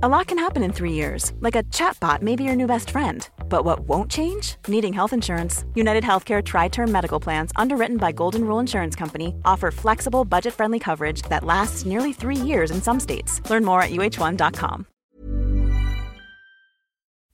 A lot can happen in three years, like a chatbot may be your new best friend. But what won't change? Needing health insurance. United Healthcare Tri Term Medical Plans, underwritten by Golden Rule Insurance Company, offer flexible, budget friendly coverage that lasts nearly three years in some states. Learn more at uh1.com.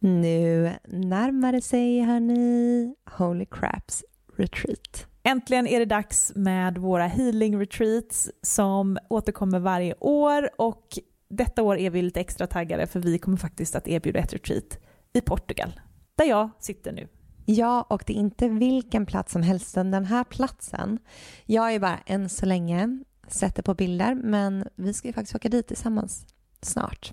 Nu närmar det sig, hörni, Holy Craps Retreat. Äntligen är det dags med våra healing retreats som återkommer varje år och detta år är vi lite extra taggade för vi kommer faktiskt att erbjuda ett retreat i Portugal, där jag sitter nu. Ja, och det är inte vilken plats som helst, den här platsen. Jag är bara än så länge sätter på bilder, men vi ska ju faktiskt åka dit tillsammans snart.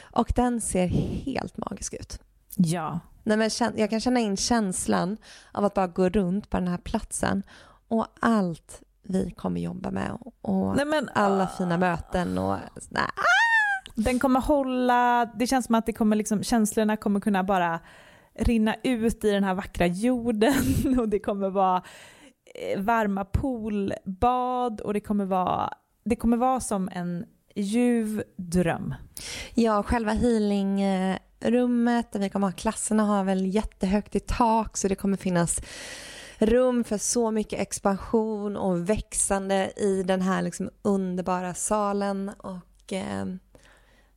Och den ser helt magisk ut. Ja. Nej, men jag kan känna in känslan av att bara gå runt på den här platsen och allt vi kommer jobba med och Nej, men, alla fina möten och nej, den kommer hålla, det känns som att det kommer liksom, känslorna kommer kunna bara rinna ut i den här vackra jorden och det kommer vara eh, varma poolbad och det kommer vara, det kommer vara som en ljuv dröm. Ja, själva healingrummet där vi kommer ha klasserna har väl jättehögt i tak så det kommer finnas rum för så mycket expansion och växande i den här liksom underbara salen och eh,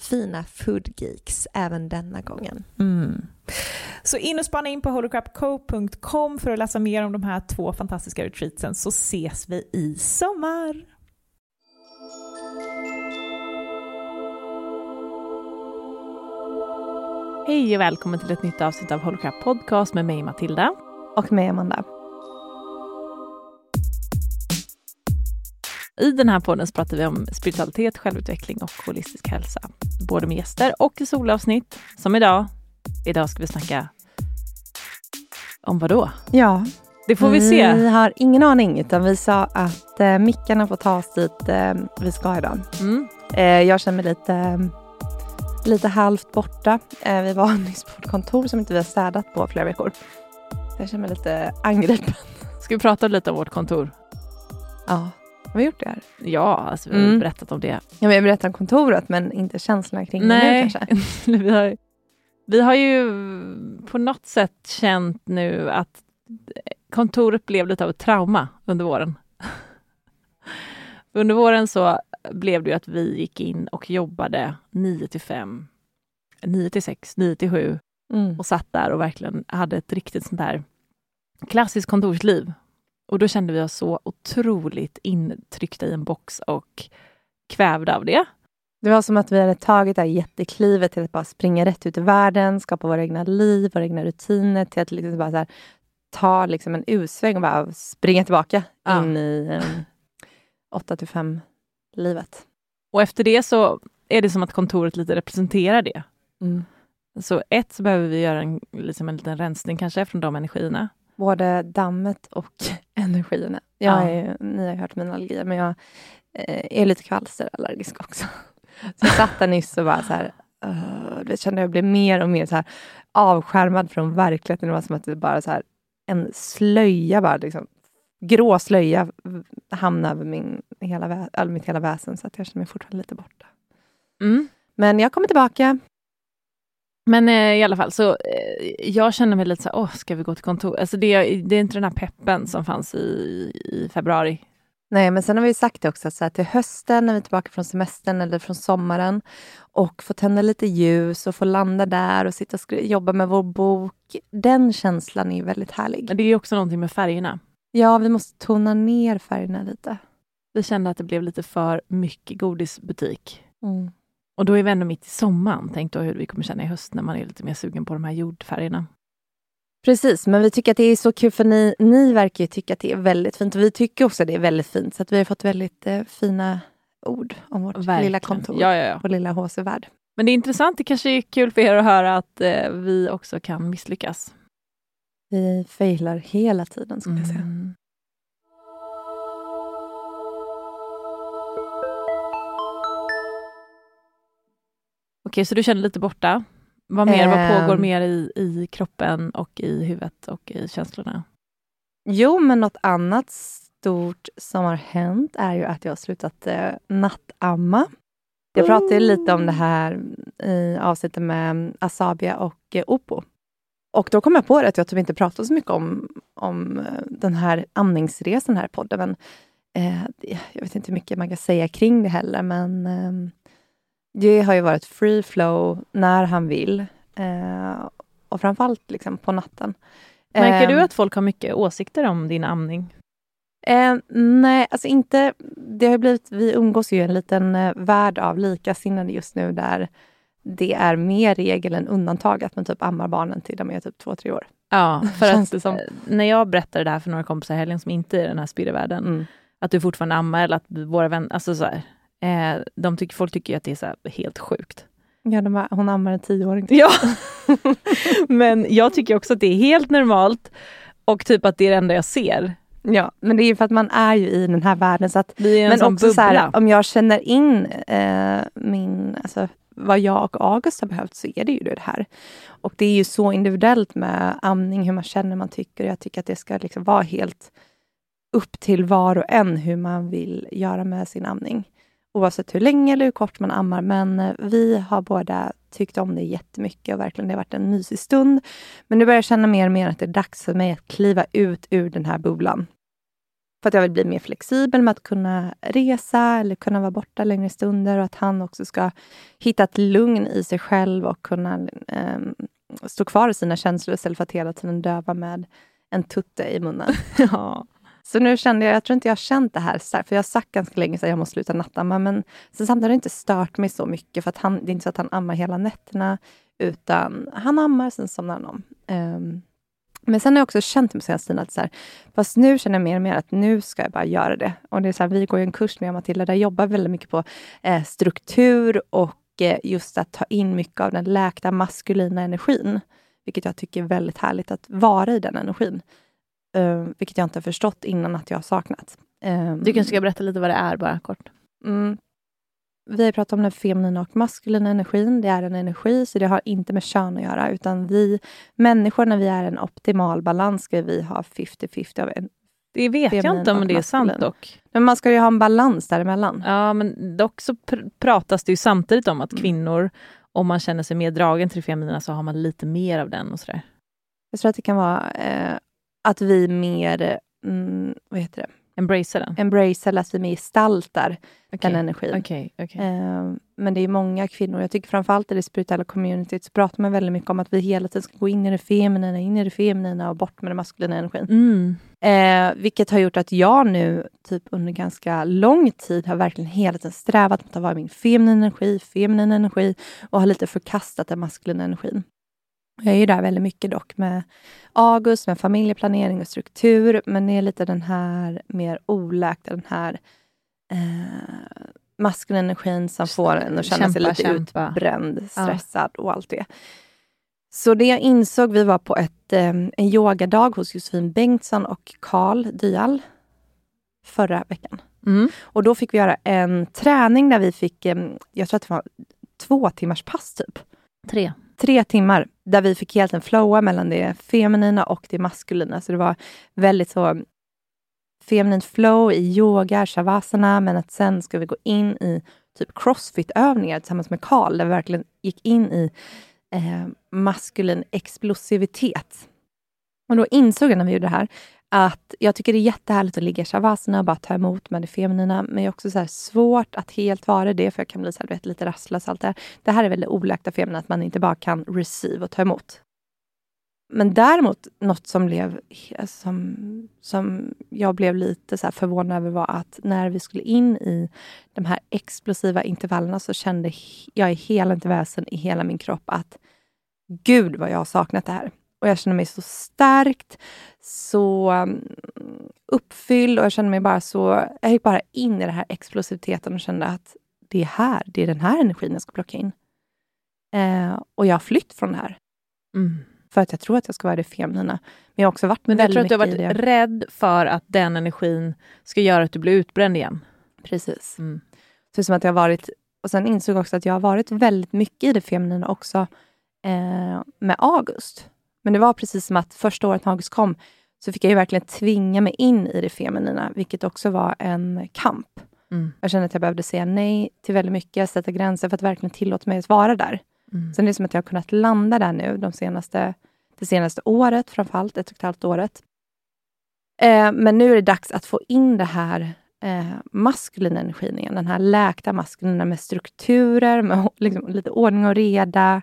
fina foodgeeks även denna gången. Mm. Så in och spana in på holocrapco.com för att läsa mer om de här två fantastiska retreatsen så ses vi i sommar. Hej och välkommen till ett nytt avsnitt av Holocrap Podcast med mig Matilda. Och mig Amanda. I den här podden så pratar vi om spiritualitet, självutveckling och holistisk hälsa. Både med gäster och i solavsnitt. Som idag. Idag ska vi snacka om vad då? Ja. Det får vi se. Vi har ingen aning, utan vi sa att eh, mickarna får tas dit eh, vi ska idag. Mm. Eh, jag känner mig lite, lite halvt borta. Eh, vi var nyss på ett kontor som inte vi har städat på flera veckor. Jag känner mig lite angripen. Ska vi prata lite om vårt kontor? Ja. Har vi gjort det här? Ja, alltså, vi har mm. berättat om det. Ja, vi har berättat om kontoret, men inte känslorna kring Nej. det kanske? vi, har, vi har ju på något sätt känt nu att kontoret blev lite av ett trauma under våren. under våren så blev det ju att vi gick in och jobbade 9 till 5, 9 till 6, 9 till 7 mm. och satt där och verkligen hade ett riktigt sånt där klassiskt kontorsliv och då kände vi oss så otroligt intryckta i en box och kvävda av det. Det var som att vi hade tagit det här jätteklivet till att bara springa rätt ut i världen, skapa våra egna liv, våra egna rutiner, till att liksom bara här, ta liksom en usväng och bara springa tillbaka ja. in i um, 8 till 5-livet. Och efter det så är det som att kontoret lite representerar det. Mm. Så ett, så behöver vi göra en, liksom en liten rensning kanske från de energierna både dammet och energierna. Jag ja. är, ni har hört mina allergier, men jag eh, är lite kvalsterallergisk också. Så jag satt där nyss och bara så här, uh, jag kände att jag blev mer och mer så här avskärmad från verkligheten. Det var som att det bara så här, en slöja, bara liksom, grå slöja hamnade över min hela mitt hela väsen, så att jag känner mig fortfarande lite borta. Mm. Men jag kommer tillbaka. Men eh, i alla fall, så eh, jag känner mig lite så här, åh, ska vi gå till kontor? Alltså det, det är inte den här peppen som fanns i, i februari. Nej, men sen har vi sagt det också, så här, till hösten när vi är tillbaka från semestern eller från sommaren och få tända lite ljus och få landa där och sitta och jobba med vår bok. Den känslan är väldigt härlig. Men det är också någonting med färgerna. Ja, vi måste tona ner färgerna lite. Vi kände att det blev lite för mycket godisbutik. Mm. Och då är vi ändå mitt i sommaren. Tänk då hur vi kommer känna i höst när man är lite mer sugen på de här jordfärgerna. Precis, men vi tycker att det är så kul för ni, ni verkar ju tycka att det är väldigt fint och vi tycker också att det är väldigt fint. Så att vi har fått väldigt eh, fina ord om vårt Verkligen. lilla kontor, ja, ja, ja. vår lilla HC-värld. Men det är intressant, det kanske är kul för er att höra att eh, vi också kan misslyckas. Vi failar hela tiden, skulle mm. jag säga. Okej, så du känner lite borta? Vad mer? Um, vad pågår ehm. mer i, i kroppen och i huvudet och i känslorna? Jo, men något annat stort som har hänt är ju att jag har slutat eh, nattamma. Jag pratade lite om det här i avsnittet med Asabia och eh, Opo. Och då kom jag på det att jag typ inte pratat så mycket om, om eh, den här andningsresan här i podden. Men, eh, jag vet inte hur mycket man kan säga kring det heller, men eh, det har ju varit free flow när han vill. Eh, och framförallt liksom på natten. Märker du eh, att folk har mycket åsikter om din amning? Eh, nej, alltså inte... Det har blivit, vi umgås ju i en liten eh, värld av likasinnade just nu där det är mer regel än undantag att man typ ammar barnen till de är typ två, tre år. Ja, för att som... Eh, när jag berättade det här för några kompisar i helgen som inte är i den här spirrevärlden, mm. att du fortfarande ammar eller att våra vänner, alltså så här, Eh, de tycker, folk tycker att det är så helt sjukt. Ja, de bara, hon ammar en tioåring. Ja, men jag tycker också att det är helt normalt och typ att det är det enda jag ser. Ja, men det är ju för att man är ju i den här världen. Så att, men också så här, om jag känner in eh, min, alltså, vad jag och August har behövt så är det ju det här. Och det är ju så individuellt med amning, hur man känner, man tycker. Jag tycker att det ska liksom vara helt upp till var och en hur man vill göra med sin amning oavsett hur länge eller hur kort man ammar. Men eh, vi har båda tyckt om det jättemycket och verkligen det har varit en mysig stund. Men nu börjar jag känna mer och mer att det är dags för mig att kliva ut ur den här bubblan. För att jag vill bli mer flexibel med att kunna resa eller kunna vara borta längre stunder och att han också ska hitta ett lugn i sig själv och kunna eh, stå kvar i sina känslor istället för att hela tiden döva med en tutte i munnen. ja. Så nu kände jag, jag tror inte jag har känt det här starkt, för jag har sagt ganska länge att jag måste sluta nattamma, men sen samtidigt har det inte stört mig så mycket, för att han, det är inte så att han ammar hela nätterna, utan han ammar, sen somnar han om. Um, men sen har jag också känt mig senaste tiden att så här, fast nu känner jag mer och mer att nu ska jag bara göra det. Och det är så här, vi går ju en kurs med Matilda där jag jobbar väldigt mycket på eh, struktur och eh, just att ta in mycket av den läkta maskulina energin. Vilket jag tycker är väldigt härligt att vara i den energin. Uh, vilket jag inte har förstått innan att jag har saknat. Um, du kanske ska berätta lite vad det är, bara kort. Mm. Vi har pratat om den feminina och maskulina energin. Det är en energi, så det har inte med kön att göra. Utan vi människor, när vi är en optimal balans, ska vi ha 50-50 av en det vet jag inte om det är sant dock. Men man ska ju ha en balans däremellan. Ja, men dock så pr pratas det ju samtidigt om att mm. kvinnor, om man känner sig mer dragen till det feminina, så har man lite mer av den och sådär. Jag tror att det kan vara eh, att vi mer, mm, vad heter det? Embracea den? Embracea, att vi mer gestaltar okay. den energin. Okay, okay. Eh, men det är många kvinnor, jag tycker framförallt i det spirituella communityt, så pratar man väldigt mycket om att vi hela tiden ska gå in i det feminina, in i det feminina och bort med den maskulina energin. Mm. Eh, vilket har gjort att jag nu, typ under ganska lång tid, har verkligen hela tiden strävat mot att vara min feminina energi, feminin energi och har lite förkastat den maskulina energin. Jag är ju där väldigt mycket dock med August, med familjeplanering och struktur, men det är lite den här mer oläkta, den här eh, maskulina energin som får en att känna kämpa, sig lite kämpa. utbränd, stressad ja. och allt det. Så det jag insåg, vi var på ett, eh, en yogadag hos Josefin Bengtsson och Karl Dyal förra veckan. Mm. Och då fick vi göra en träning där vi fick, eh, jag tror att det var två timmars pass typ. Tre tre timmar där vi fick helt en flowa mellan det feminina och det maskulina. Så det var väldigt så feminint flow i yoga, shavasana, men att sen ska vi gå in i typ crossfit-övningar tillsammans med Karl, där vi verkligen gick in i eh, maskulin explosivitet. Och då insåg jag när vi gjorde det här att jag tycker det är jättehärligt att ligga i shavasana och bara ta emot med det feminina. Men det är också så svårt att helt vara det, för jag kan bli så här, vet, lite rastlös. Allt det, här. det här är väl det olagda feminina, att man inte bara kan receive och ta emot. Men däremot, något som, blev, som, som jag blev lite så förvånad över var att när vi skulle in i de här explosiva intervallerna så kände jag i hela väsen i hela min kropp att gud vad jag har saknat det här. Och jag kände mig så stärkt, så um, uppfylld och jag kände mig bara så... Jag gick bara in i den här explosiviteten och kände att det är här, det är den här energin jag ska plocka in. Eh, och jag har flytt från det här. Mm. För att jag tror att jag ska vara det feminina. Men jag har också varit Men jag tror att du har varit rädd för att den energin ska göra att du blir utbränd igen. Precis. Mm. Så det är som att jag har varit... Och sen insåg jag också att jag har varit väldigt mycket i det feminina också eh, med August. Men det var precis som att första året August kom så fick jag ju verkligen tvinga mig in i det feminina, vilket också var en kamp. Mm. Jag kände att jag behövde säga nej till väldigt mycket, sätta gränser för att verkligen tillåta mig att vara där. Mm. Sen är det som att jag har kunnat landa där nu de senaste, det senaste året, framförallt ett och ett halvt året. Eh, men nu är det dags att få in det här eh, maskulina energin igen. Den här läkta maskulina med strukturer, med liksom, lite ordning och reda.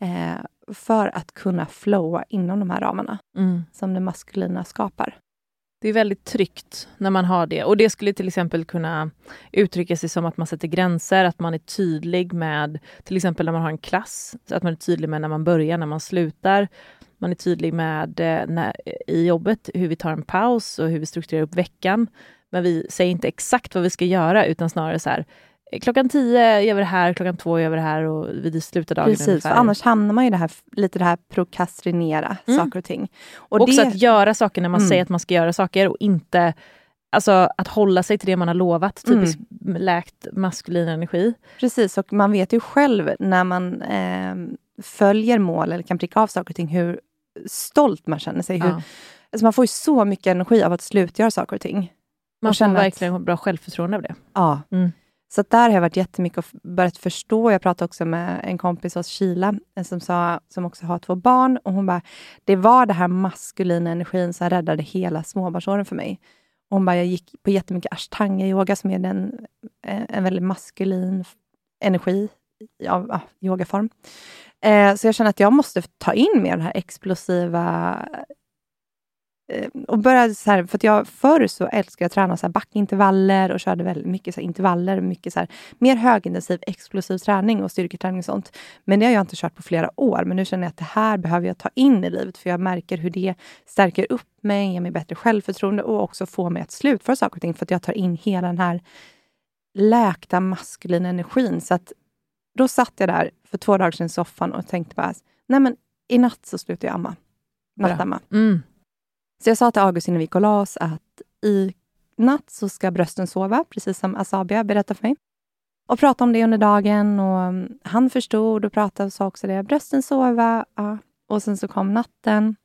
Eh, för att kunna flowa inom de här ramarna mm. som det maskulina skapar. Det är väldigt tryggt när man har det. Och Det skulle till exempel kunna uttrycka sig som att man sätter gränser, att man är tydlig med till exempel när man har en klass, att man är tydlig med när man börjar, när man slutar. Man är tydlig med eh, när, i jobbet hur vi tar en paus och hur vi strukturerar upp veckan. Men vi säger inte exakt vad vi ska göra utan snarare så här, klockan tio gör vi det här, klockan två gör vi det här och vi slutar dagen Precis, ungefär. för annars hamnar man i det här, lite det här prokrastinera mm. saker och ting. Och Också det... att göra saker när man mm. säger att man ska göra saker och inte Alltså att hålla sig till det man har lovat, typiskt mm. läkt maskulin energi. Precis, och man vet ju själv när man eh, följer mål eller kan pricka av saker och ting, hur stolt man känner sig. Hur, ja. alltså man får ju så mycket energi av att slutgöra saker och ting. Man och får verkligen att, bra självförtroende av det. Ja. Mm. Så där har jag varit jättemycket och börjat förstå. Jag pratade också med en kompis hos Kila, eh, som, sa, som också har två barn. Och hon bara, det var den här maskulina energin som räddade hela småbarnsåren för mig. Och hon bara, jag gick på jättemycket ashtanga-yoga, som är en, eh, en väldigt maskulin energi, ja, ja, yogaform. Eh, så jag känner att jag måste ta in mer den här explosiva och började så här, för att jag förr så älskade jag att träna så här backintervaller och körde väldigt mycket så intervaller, mycket så här, mer högintensiv explosiv träning och styrketräning och sånt. Men det har jag inte kört på flera år. Men nu känner jag att det här behöver jag ta in i livet, för jag märker hur det stärker upp mig, ger mig bättre självförtroende och också får mig att slutföra saker och ting, för att jag tar in hela den här läkta maskulina energin. Så att då satt jag där för två dagar sedan i soffan och tänkte bara, nej men i natt så slutar jag amma. Nattamma. Mm. Så jag sa till August innan vi gick och la oss att i natt så ska brösten sova, precis som Asabia berättade för mig. Och pratade om det under dagen och mm, han förstod och pratade och sa också det. Brösten sova. Ja. Och sen så kom natten.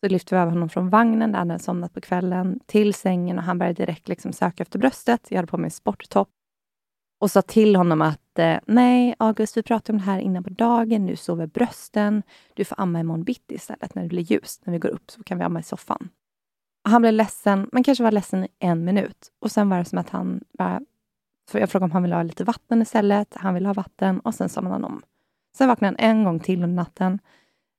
Så lyfte vi över honom från vagnen, där han hade somnat på kvällen, till sängen och han började direkt liksom söka efter bröstet. Jag hade på mig sporttopp och sa till honom att eh, nej, August, vi pratade om det här innan på dagen. Nu sover brösten. Du får amma imorgon bitti istället när det blir ljust. När vi går upp så kan vi amma i soffan. Han blev ledsen, men kanske var ledsen i en minut. Och sen var det som att han bara... För jag frågade om han ville ha lite vatten istället. Han ville ha vatten och sen somnade han om. Sen vaknade han en gång till under natten.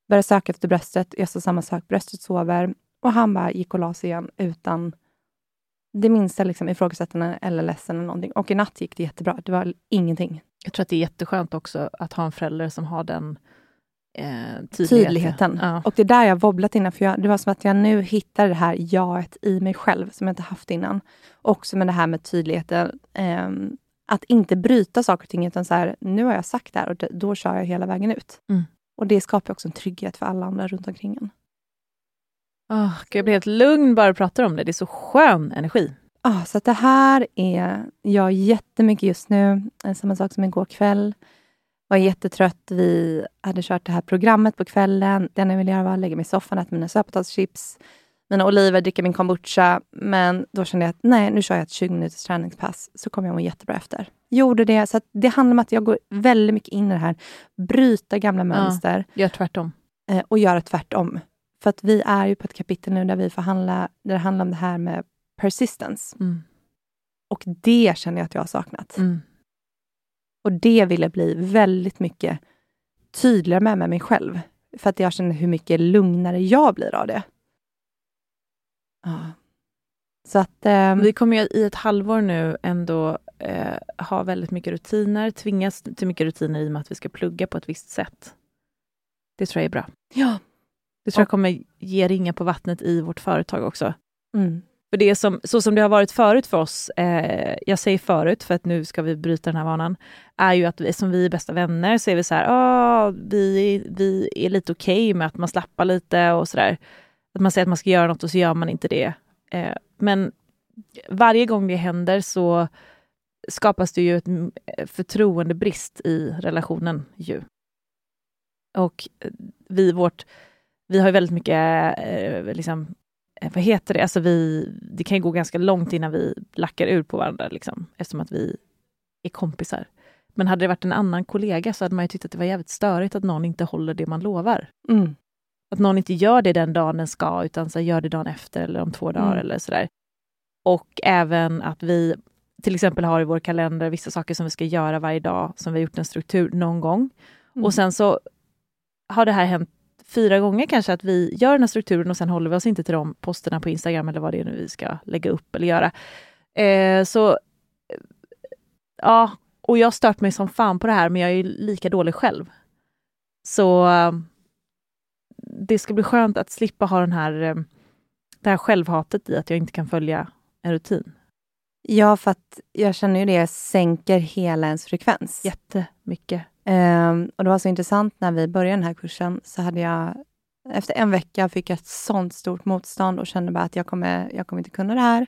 Började söka efter bröstet. Jag sa samma sak. Bröstet sover. Och han bara gick och la sig igen utan det minsta liksom ifrågasättande eller ledsen eller någonting. Och i natt gick det jättebra. Det var ingenting. Jag tror att det är jätteskönt också att ha en förälder som har den eh, tydligheten. tydligheten. Ja. Och det är där jag wobblat innan. För jag, det var som att jag nu hittade det här jaet i mig själv, som jag inte haft innan. Också med det här med tydligheten. Eh, att inte bryta saker och ting, utan så här, nu har jag sagt det här och då kör jag hela vägen ut. Mm. Och det skapar också en trygghet för alla andra runt omkring en. Oh, jag blir helt lugn bara att prata om det. Det är så skön energi. Ah, så det här är jag jättemycket just nu. Samma sak som igår kväll. Var jättetrött. Vi hade kört det här programmet på kvällen. Det enda jag ville göra var att lägga mig i soffan, äta mina sötpotatischips, mina oliver, dricka min kombucha. Men då kände jag att nej, nu kör jag ett 20 minuters träningspass, så kommer jag må jättebra efter. Gjorde det. Så det handlar om att jag går väldigt mycket in i det här, bryta gamla mönster. Ja, gör tvärtom. Eh, och göra tvärtom. För att vi är ju på ett kapitel nu där vi får handla, där det handlar om det här med persistence. Mm. Och det känner jag att jag har saknat. Mm. Och det vill jag bli väldigt mycket tydligare med, med mig själv. För att jag känner hur mycket lugnare jag blir av det. Ja. Så att... ehm, Vi kommer ju i ett halvår nu ändå eh, ha väldigt mycket rutiner, tvingas till mycket rutiner i och med att vi ska plugga på ett visst sätt. Det tror jag är bra. ja. Det tror jag kommer ge ringa på vattnet i vårt företag också. Mm. För det som, så som det har varit förut för oss, eh, jag säger förut för att nu ska vi bryta den här vanan, är ju att vi, som vi är bästa vänner så är vi så här, ah, vi, vi är lite okej med att man slappar lite och sådär. Att man säger att man ska göra något och så gör man inte det. Eh, men varje gång det händer så skapas det ju ett m- förtroendebrist i relationen. ju. Och eh, vi, vårt, vi har ju väldigt mycket, eh, liksom, eh, vad heter det, alltså vi, det kan ju gå ganska långt innan vi lackar ur på varandra, liksom, eftersom att vi är kompisar. Men hade det varit en annan kollega så hade man ju tyckt att det var jävligt störigt att någon inte håller det man lovar. Mm. Att någon inte gör det den dagen den ska, utan så gör det dagen efter eller om två dagar Mm. eller sådär. Och även att vi till exempel har i vår kalender vissa saker som vi ska göra varje dag, som vi har gjort en struktur någon gång. Mm. Och sen så har det här hänt fyra gånger kanske, att vi gör den här strukturen och sen håller vi oss inte till de posterna på Instagram eller vad det är nu vi ska lägga upp eller göra. Eh, så eh, ja, och jag har stört mig som fan på det här, men jag är lika dålig själv. Så eh, det ska bli skönt att slippa ha den här, eh, det här självhatet i att jag inte kan följa en rutin. Ja, för att jag känner ju det sänker hela ens frekvens. Jättemycket. Ehm, och det var så intressant när vi började den här kursen, så hade jag efter en vecka fick jag ett sånt stort motstånd och kände bara att jag kommer, jag kommer inte kunna det här.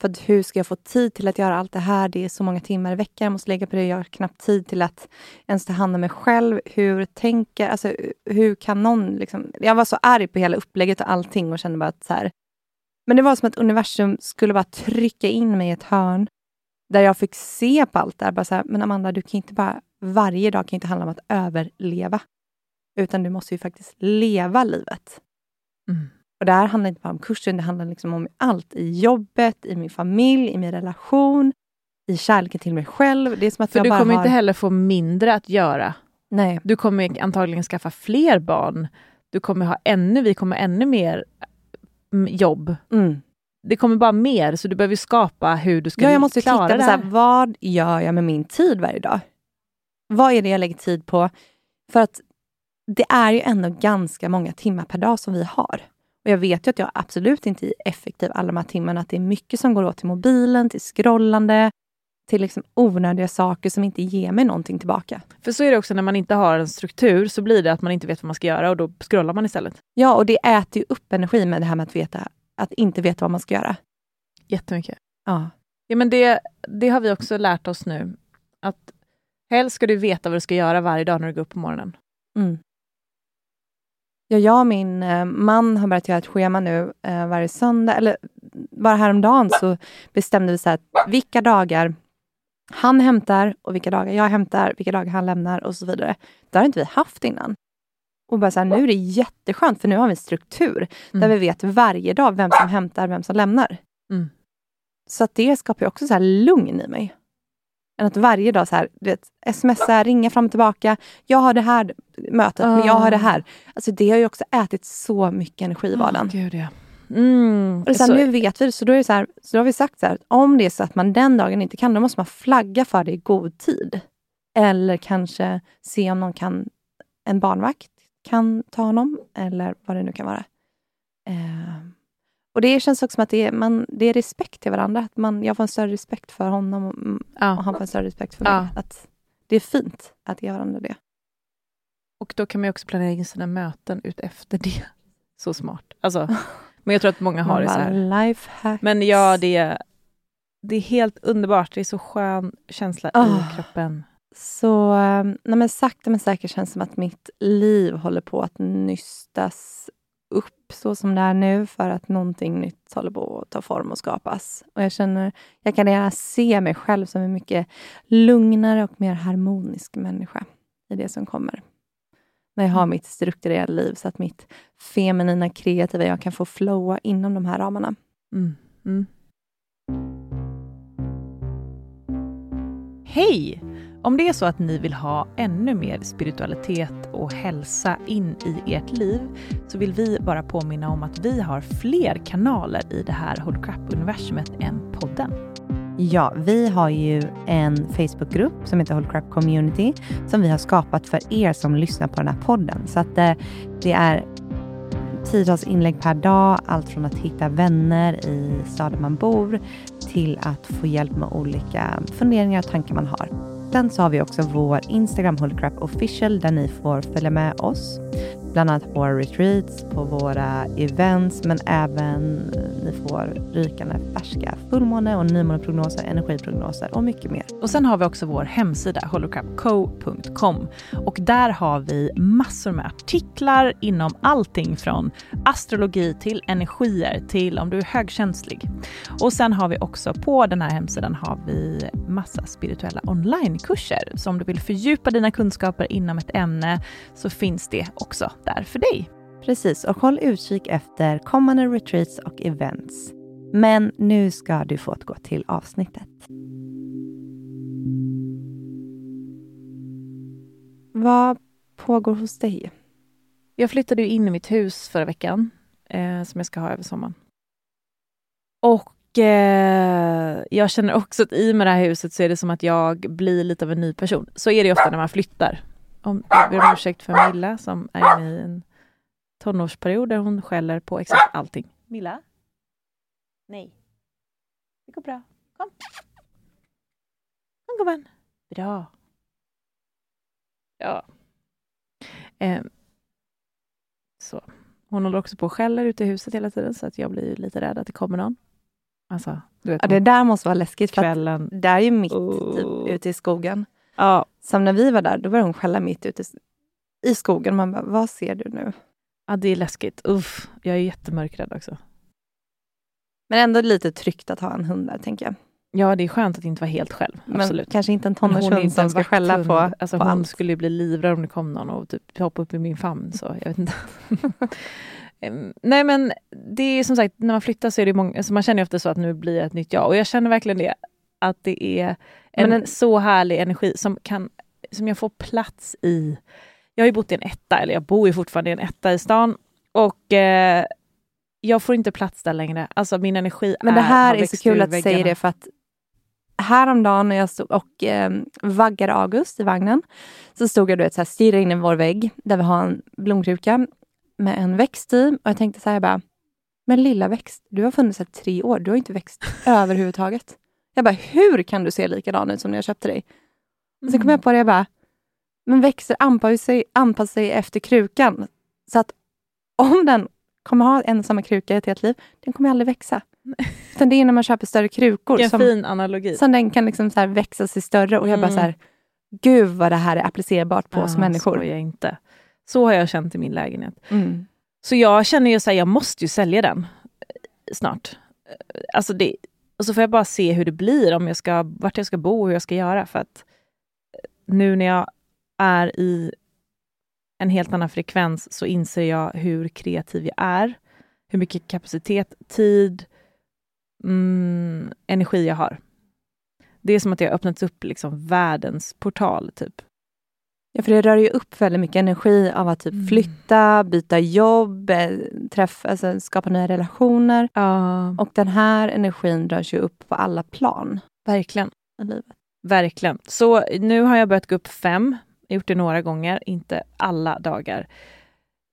För att hur ska jag få tid till att göra allt det här? Det är så många timmar i veckan jag måste lägga på det. Jag har knappt tid till att ens ta hand om mig själv. Hur tänker, alltså hur kan någon liksom... Jag var så arg på hela upplägget och allting och kände bara att så här. Men det var som att universum skulle bara trycka in mig i ett hörn där jag fick se på allt det här. Bara så här, men Amanda, du kan inte bara varje dag kan inte handla om att överleva. Utan du måste ju faktiskt leva livet. Mm. Och det här handlar inte bara om kursen, det handlar liksom om allt. I jobbet, i min familj, i min relation, i kärleken till mig själv. Det är som att För jag du bara kommer har... inte heller få mindre att göra. Nej. Du kommer antagligen skaffa fler barn. Du kommer ha ännu, vi kommer ännu mer mm, jobb. Mm. Det kommer bara mer, så du behöver skapa hur du ska Ja, jag måste klara titta på det så här. här, vad gör jag med min tid varje dag? Vad är det jag lägger tid på? För att det är ju ändå ganska många timmar per dag som vi har. Och Jag vet ju att jag absolut inte är effektiv alla de här timmarna. Att det är mycket som går åt till mobilen, till scrollande, till liksom onödiga saker som inte ger mig någonting tillbaka. För så är det också när man inte har en struktur, så blir det att man inte vet vad man ska göra och då scrollar man istället. Ja, och det äter ju upp energi med det här med att veta, att inte veta vad man ska göra. Jättemycket. Ja. Ja, men det, det har vi också lärt oss nu. Att helst ska du veta vad du ska göra varje dag när du går upp på morgonen. Mm. Ja, jag och min eh, man har börjat göra ett schema nu eh, varje söndag. Eller bara häromdagen så bestämde vi så här, att vilka dagar han hämtar och vilka dagar jag hämtar, vilka dagar han lämnar och så vidare. Det har inte vi haft innan. Och bara så här, nu är det jätteskönt för nu har vi en struktur där Mm. vi vet varje dag vem som hämtar, vem som lämnar. Mm. Så att det skapar ju också så här lugn i mig. Än att varje dag så här, du vet, smsa, ringa fram och tillbaka. Jag har det här mötet, men jag har det här. Alltså det har ju också ätit så mycket energi i vardagen. Åh, Gud, ja. Mm. Och är så nu vet vi det, så då, är det så här, så då har vi sagt så här, om det är så att man den dagen inte kan, då måste man flagga för det i god tid. Eller kanske se om någon kan, en barnvakt kan ta honom, eller vad det nu kan vara. Eh, och det känns också som att det är, man, det är respekt till varandra. Att man, jag får en större respekt för honom och, och ja. han får en större respekt för mig. Ja. Att det är fint att ge varandra det. Och då kan man ju också planera in sina möten ut efter det. Så smart. Alltså, men jag tror att många har det så här. Men ja, det är, det är helt underbart. Det är så skön känsla Ah. i kroppen. Så eh, nej men sakta men säkert känns det som att mitt liv håller på att nystas upp så som det är nu för att någonting nytt håller på att ta form och skapas. Och jag känner, jag kan gärna se mig själv som en mycket lugnare och mer harmonisk människa i det som kommer. när jag har mitt strukturerade liv, så att mitt feminina, kreativa, jag kan få flowa inom de här ramarna. Mm. Mm. Hej! Om det är så att ni vill ha ännu mer spiritualitet och hälsa in i ert liv så vill vi bara påminna om att vi har fler kanaler i det här Hold Crap-universumet än podden. Ja, vi har ju en Facebookgrupp som heter Hold Crap Community som vi har skapat för er som lyssnar på den här podden. Så att det, det är tiotals inlägg per dag, allt från att hitta vänner i staden man bor till att få hjälp med olika funderingar och tankar man har. Sen så har vi också vår Instagram Holycrap official där ni får följa med oss. Bland annat på våra retreats, på våra events, men även ni får rykande färska fullmåne och nymåneprognoser, energiprognoser och mycket mer. Och sen har vi också vår hemsida holocrapco.com och där har vi massor med artiklar inom allting från astrologi till energier till om du är högkänslig. Och sen har vi också på den här hemsidan har vi massa spirituella onlinekurser. Så om du vill fördjupa dina kunskaper inom ett ämne så finns det också där för dig. Precis, och håll utkik efter kommande retreats och events. Men nu ska du få gå till avsnittet. Vad pågår hos dig? Jag flyttade in i mitt hus förra veckan, eh, som jag ska ha över sommaren. Och eh, jag känner också att i med det här huset så är det som att jag blir lite av en ny person. Så är det ofta när man flyttar. Om, jag ber om ursäkt för Milla som är inne i en tonårsperiod där hon skäller på exakt allting. Milla? Nej. Det går bra. Kom. Kom gumman. Bra. Ja. Eh, så. Hon håller också på och skäller ute i huset hela tiden så att jag blir lite rädd att det kommer någon. Alltså, du vet, ja, det där måste vara läskigt. Kvällen. det är ju mitt typ, ute i skogen. Ja. Som när vi var där, då började hon skälla mitt ute i skogen. Man bara, vad ser du nu? Ja, det är läskigt. Uff, jag är jättemörkrädd också. Men ändå lite tryggt att ha en hund där, tänker jag. Ja, det är skönt att inte vara helt själv. Men absolut. kanske inte en tonårshund som ska skälla på, alltså, på Hon allt. skulle bli livrädd om det kom någon och typ hoppa upp i min famn. Så jag vet inte. Nej men det är som sagt, när man flyttar så är det många, alltså man känner ofta så att nu blir det ett nytt jag. Och jag känner verkligen det, att det är en, en så härlig energi som, kan, som jag får plats i. Jag har ju bott i en etta, eller jag bor ju fortfarande i en etta i stan. Och eh, jag får inte plats där längre. Alltså min energi Men det här är, är så kul att du säger det för att häromdagen när jag stod och eh, vaggade August i vagnen så stod jag och stirrade in i vår vägg där vi har en blomkruka med en växt i och jag tänkte så här, jag bara, men lilla växt, du har funnits här tre år, du har inte växt överhuvudtaget. Jag bara, hur kan du se likadan ut som när jag köpte dig? Mm. Sen kom jag på det, jag bara, men växter anpassar sig, anpassar sig efter krukan. Så att om den kommer ha en samma kruka i ett helt liv, den kommer aldrig växa. Utan det är när man köper större krukor som, fin analogi. som den kan liksom så växa sig större. Och jag bara så här, gud vad det här är applicerbart på oss människor. Jag inte. Så har jag känt i min lägenhet. Mm. Så jag känner ju så här, jag måste ju sälja den snart. Alltså det, och så får jag bara se hur det blir, om jag ska, vart jag ska bo och hur jag ska göra. För att eh, nu när jag är i en helt annan frekvens så inser jag hur kreativ jag är. Hur mycket kapacitet, tid, mm, energi jag har. Det är som att jag öppnat upp liksom världens portal, typ. Ja, för det rör ju upp väldigt mycket energi av att typ mm. flytta, byta jobb, eh, träffa, alltså skapa nya relationer. Ja. Och den här energin rörs ju upp på alla plan. Verkligen. I livet. Verkligen. Så nu har jag börjat gå upp fem. Jag gjort det några gånger, inte alla dagar.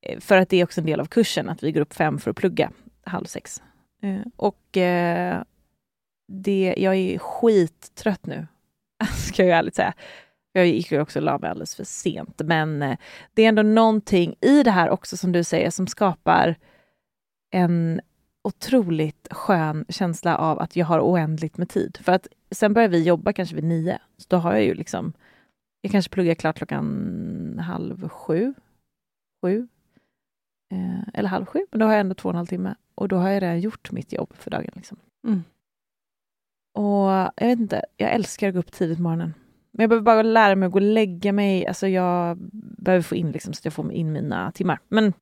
Eh, för att det är också en del av kursen, att vi går upp fem för att plugga halv sex. Eh, och det, jag är skittrött nu, ska jag ärligt säga. Jag gick ju också och la mig alldeles för sent, men eh, det är ändå någonting i det här också som du säger som skapar en otroligt skön känsla av att jag har oändligt med tid. För att sen börjar vi jobba kanske vid nio, så då har jag ju liksom jag kanske pluggar klart klockan halv sju, sju, eh, eller halv sju, men då har jag ändå två och en halv timme och då har jag redan gjort mitt jobb för dagen. Liksom. Mm. Och jag vet inte, jag älskar att gå upp tidigt på morgonen. Men jag behöver bara lära mig att gå och lägga mig. Alltså jag behöver få in liksom, så att jag får in mina timmar. Men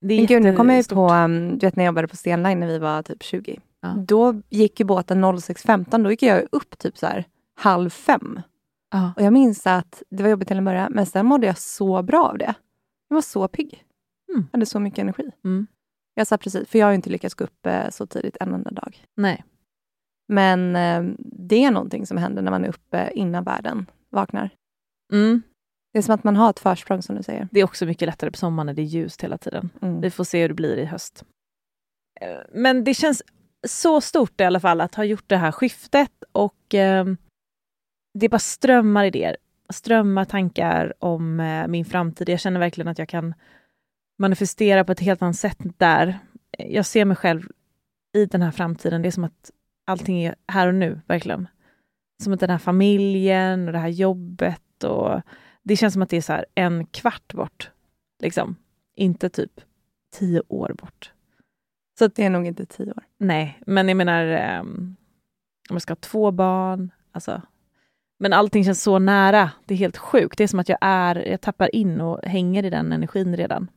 det är Men gud, nu kommer jag på, um, du vet när jag jobbade på Stenline när vi var typ 20. Ja. Då gick ju båten 06.15, då gick jag upp typ så här halv fem. Ja. Och jag minns att det var jobbigt till en början, men sen mådde jag så bra av det. Jag var så pigg. Mm. hade så mycket energi. Mm. Jag sa precis, för jag har ju inte lyckats gå upp eh, så tidigt en enda dag. Nej. Men eh, det är någonting som händer när man är uppe innan världen vaknar. Mm. Det är som att man har ett försprång som du säger. Det är också mycket lättare på sommaren när det är ljust hela tiden. Mm. Vi får se hur det blir i höst. Eh, Men det känns så stort i alla fall att ha gjort det här skiftet och eh, det bara strömmar idéer, strömmar tankar om eh, min framtid. Jag känner verkligen att jag kan manifestera på ett helt annat sätt där. Jag ser mig själv i den här framtiden. Det är som att allting är här och nu, verkligen. Som att den här familjen och det här jobbet och det känns som att det är så en kvart bort. Liksom. Inte typ tio år bort. Så att det är nog inte tio år. Nej, men jag menar um, om jag ska ha två barn. Alltså, men allting känns så nära. Det är helt sjukt. Det är som att jag är, jag tappar in och hänger i den energin redan.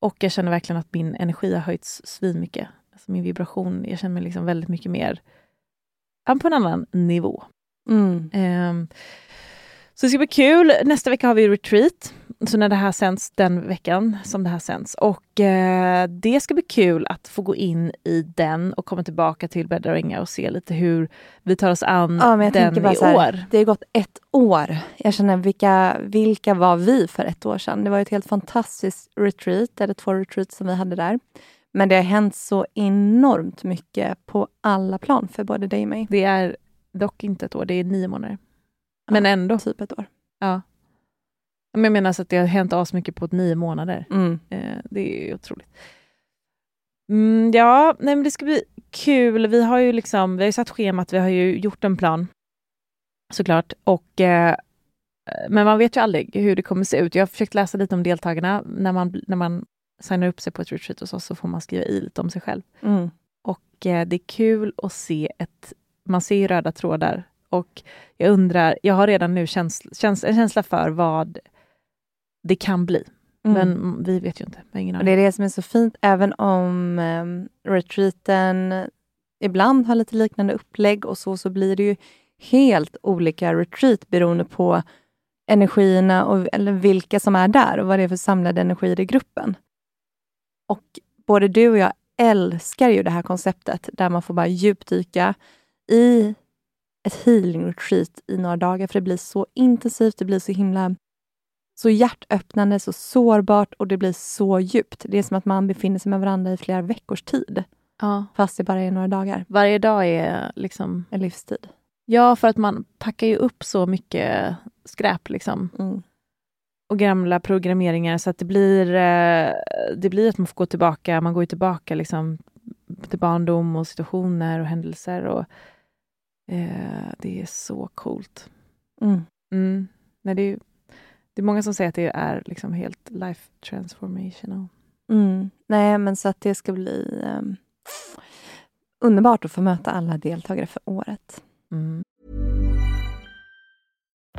Och jag känner verkligen att min energi har höjts svinmycket. Alltså min vibration, jag känner mig liksom väldigt mycket mer på en annan nivå. Mm. Ehm, så det ska bli kul. Nästa vecka har vi retreat. Så när det här sänds, den veckan som det här sänds. Och eh, det ska bli kul att få gå in i den och komma tillbaka till Bäddar och Ängar och se lite hur vi tar oss an Ja, men jag den i så här, år. Det har gått ett år. Jag känner, vilka, vilka var vi för ett år sedan? Det var ett helt fantastiskt retreat, eller två retreats som vi hade där. Men det har hänt så enormt mycket på alla plan för både dig och mig. Det är dock inte ett år, det är nio månader. Men Ja, ändå. Typ ett år. Ja. Men jag menar så att det har hänt asmycket på nio månader. Mm. Eh, det är ju otroligt. Mm, ja, nej, men det ska bli kul. Vi har ju liksom, vi har satt schemat, vi har ju gjort en plan såklart. Och, eh, men man vet ju aldrig hur det kommer se ut. Jag har försökt läsa lite om deltagarna. När man, när man signar upp sig på ett retreat hos oss så får man skriva i lite om sig själv. Mm. Och eh, det är kul att se ett... Man ser ju röda trådar. Och jag undrar, jag har redan nu känsla, käns, en känsla för vad det kan bli. Mm. Men vi vet ju inte. Ingen Och det är det som är så fint, även om um, retreaten ibland har lite liknande upplägg och så, så blir det ju helt olika retreat beroende på energierna och eller vilka som är där och vad det är för samlade energier i gruppen. Och både du och jag älskar ju det här konceptet där man får bara djupdyka i ett healing retreat i några dagar, för det blir så intensivt, det blir så himla så hjärtöppnande, så sårbart och det blir så djupt. Det är som att man befinner sig med varandra i flera veckors tid, Ja. fast det bara är några dagar. Varje dag är liksom... En livstid. Ja, för att man packar ju upp så mycket skräp liksom. Mm. Och gamla programmeringar så att det blir, eh, det blir att man får gå tillbaka. Man går ju tillbaka liksom till barndom och situationer och händelser. Och, eh, det är så coolt. Mm. Mm. Nej, det, är, det är många som säger att det är liksom helt life transformational. Mm. Nej, men så att det ska bli ehm, underbart att få möta alla deltagare för året. Mm.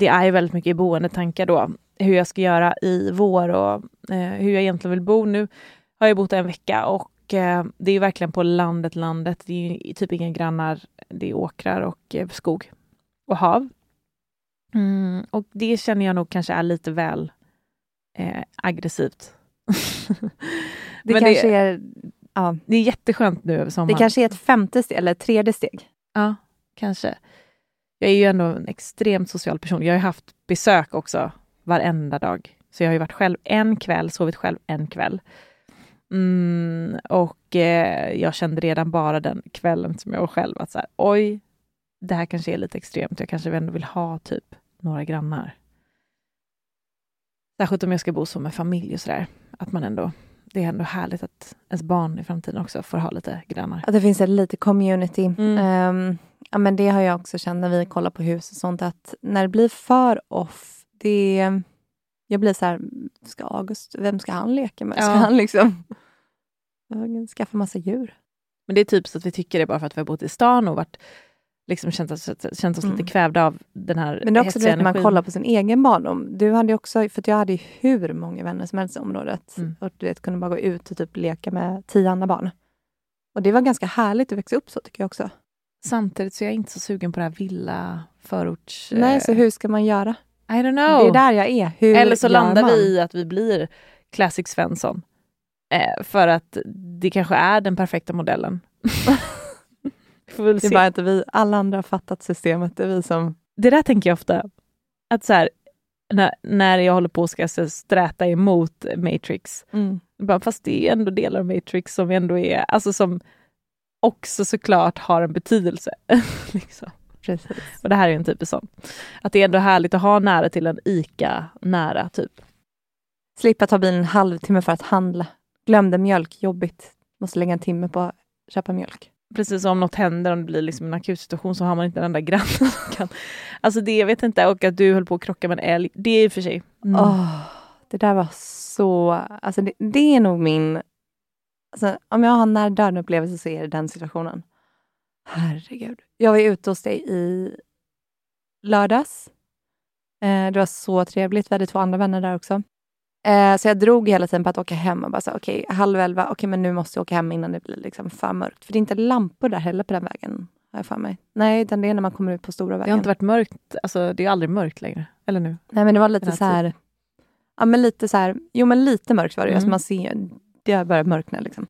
det är ju väldigt mycket i boendetankar då. hur jag ska göra i vår och eh, hur jag egentligen vill bo. Nu har jag bott en vecka och eh, det är verkligen på landet, landet. Det är typ inga grannar. Det är åkrar och eh, skog och hav. Mm, och det känner jag nog kanske är lite väl eh, aggressivt. det Men kanske det, är... Ja. det är jätteskönt nu över sommaren. Det kanske är ett femte steg, eller ett tredje steg. Ja, kanske. Jag är ju ändå en extremt social person. Jag har haft besök också varenda dag. Så jag har ju varit själv en kväll, sovit själv en kväll. Mm, och eh, jag kände redan bara den kvällen som jag var själv att så här, oj, det här kanske är lite extremt. Jag kanske ändå vill ha typ några grannar. Särskilt om jag ska bo så med familj och sådär. Att man ändå, det är ändå härligt att ens barn i framtiden också får ha lite grannar. Att det finns ett lite community. Mm. Um, ja, men det har jag också känt när vi kollar på hus och sånt, att när det blir för off, det... Jag blir så här, ska August, vem ska han leka med? Ska Ja. han liksom skaffa massa djur? Men det är typ så att vi tycker det bara för att vi har bott i stan och varit, liksom känt oss, känt oss Mm. lite kvävda av den här Men det är också det att man kollar på sin egen barndom. Du hade också, för att jag hade ju hur många vänner som helst i området. Mm. Och du vet, kunde bara gå ut och typ leka med tio andra barn. Och det var ganska härligt att växa upp så tycker jag också. Samtidigt så är jag inte så sugen på det här villa förorts... Nej, så hur ska man göra? I don't know. Det är där jag är. Hur Eller så landar man? vi i att vi blir Classic Svensson. Eh, för att det kanske är den perfekta modellen. Vi får väl Det är se. bara inte vi, alla andra har fattat systemet. Det är vi som... det där tänker jag ofta. Att så här, när, när jag håller på och ska så sträta emot Matrix. Mm. Bara, fast det är ändå delar av Matrix som ändå är, alltså som också såklart har en betydelse. liksom. Precis. Och det här är en typisk sån. Att det är ändå härligt att ha nära till en ICA nära, typ. Slippa ta bilen en halvtimme för att handla. Glömde mjölk, jobbigt. Måste lägga en timme på att köpa mjölk. Precis om något händer, om det blir liksom en akut situation så har man inte en enda granne som kan... Alltså det, jag vet inte, och att du höll på att krocka med en älg, det är i och för sig... Mm. Åh, det där var så... Alltså det, det är nog min... Alltså, om jag har en nära döden-upplevelse så är det den situationen. Herregud. Jag var ute hos dig i lördags. Eh, det var så trevligt. Vi hade två andra vänner där också. Eh, så jag drog hela tiden på att åka hem och bara så, okej, halv elva, okej, men nu måste jag åka hem innan det blir liksom för mörkt. För det är inte lampor där heller på den vägen, har jag för mig. Nej, utan det är när man kommer ut på stora Det vägen. har inte varit mörkt, alltså det är aldrig mörkt längre. Eller nu? Nej, men det var lite så här... Ja, men lite så här... Jo, men lite mörkt var det. Mm. Alltså man ser, det har börjat mörkna. Liksom.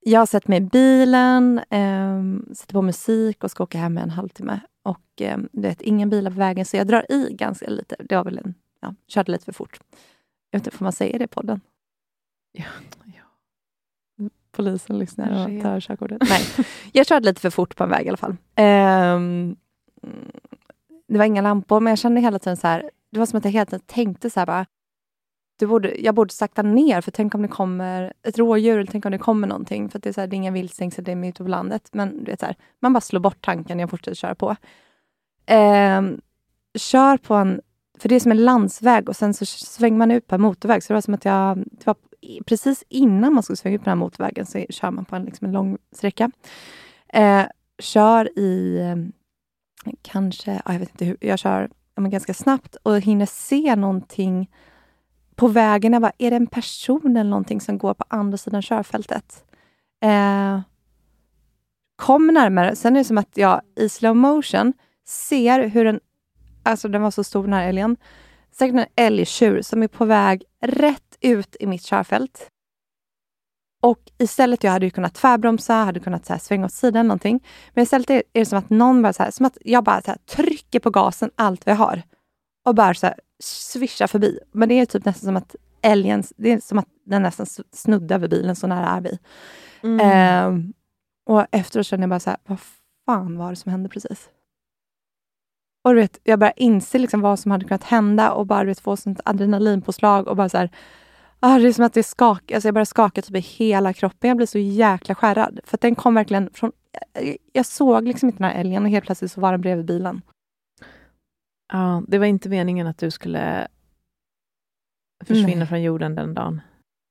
Jag har sett mig i bilen, eh, sätter på musik och ska åka hem i en halvtimme. Och eh, du vet, ingen bilar på vägen, så jag drar i ganska lite. Det var väl en... Ja, körde lite för fort. Jag vet inte, får man säga det i podden? Ja, ja. Polisen lyssnar och tar körkortet. Nej, jag körde lite för fort på en väg i alla fall. Mm, det var inga lampor, men jag kände hela tiden så här, det var som att jag hela tiden tänkte så här bara, du borde, jag borde sakta ner, för tänk om det kommer ett rådjur, eller tänk om det kommer någonting. För att det är, så här, det är inga viltstängsel, det är mitt på landet. Men du vet, så här, man bara slår bort tanken, jag fortsätter köra på. Ehm, kör på en, för det är som en landsväg och sen så svänger man ut på en motorväg. Så det var som att jag, det var precis innan man skulle svänga ut på den här motorvägen så kör man på en, liksom en lång sträcka. Eh, kör i kanske, jag vet inte hur, jag kör men ganska snabbt och hinner se någonting på vägen. Jag bara, är det en person eller någonting som går på andra sidan körfältet? Eh, kom närmare. Sen är det som att jag i slow motion ser hur en, alltså den var så stor den här älgen, säkert en älgtjur som är på väg rätt ut i mitt körfält. Och istället, jag hade ju kunnat tvärbromsa, hade kunnat så här, svänga åt sidan någonting. Men istället är det som att någon bara så här, som att jag bara så här, trycker på gasen allt vad jag har. Och bara så här, svischar förbi. Men det är typ nästan som att älgen, det är som att den nästan snuddar över bilen, så nära är vi. Mm. Ehm, och efteråt kände jag bara så här, vad fan var det som hände precis? Och du vet, jag började inse liksom vad som hade kunnat hända och bara du vet, få sånt adrenalinpåslag och bara så här, ah, det är som att det skakar, alltså jag började skaka typ i hela kroppen. Jag blir så jäkla skärrad. För den kom verkligen från, jag, jag såg liksom inte den här älgen och helt plötsligt så var den bredvid bilen. Ja, det var inte meningen att du skulle försvinna Nej. från jorden den dagen.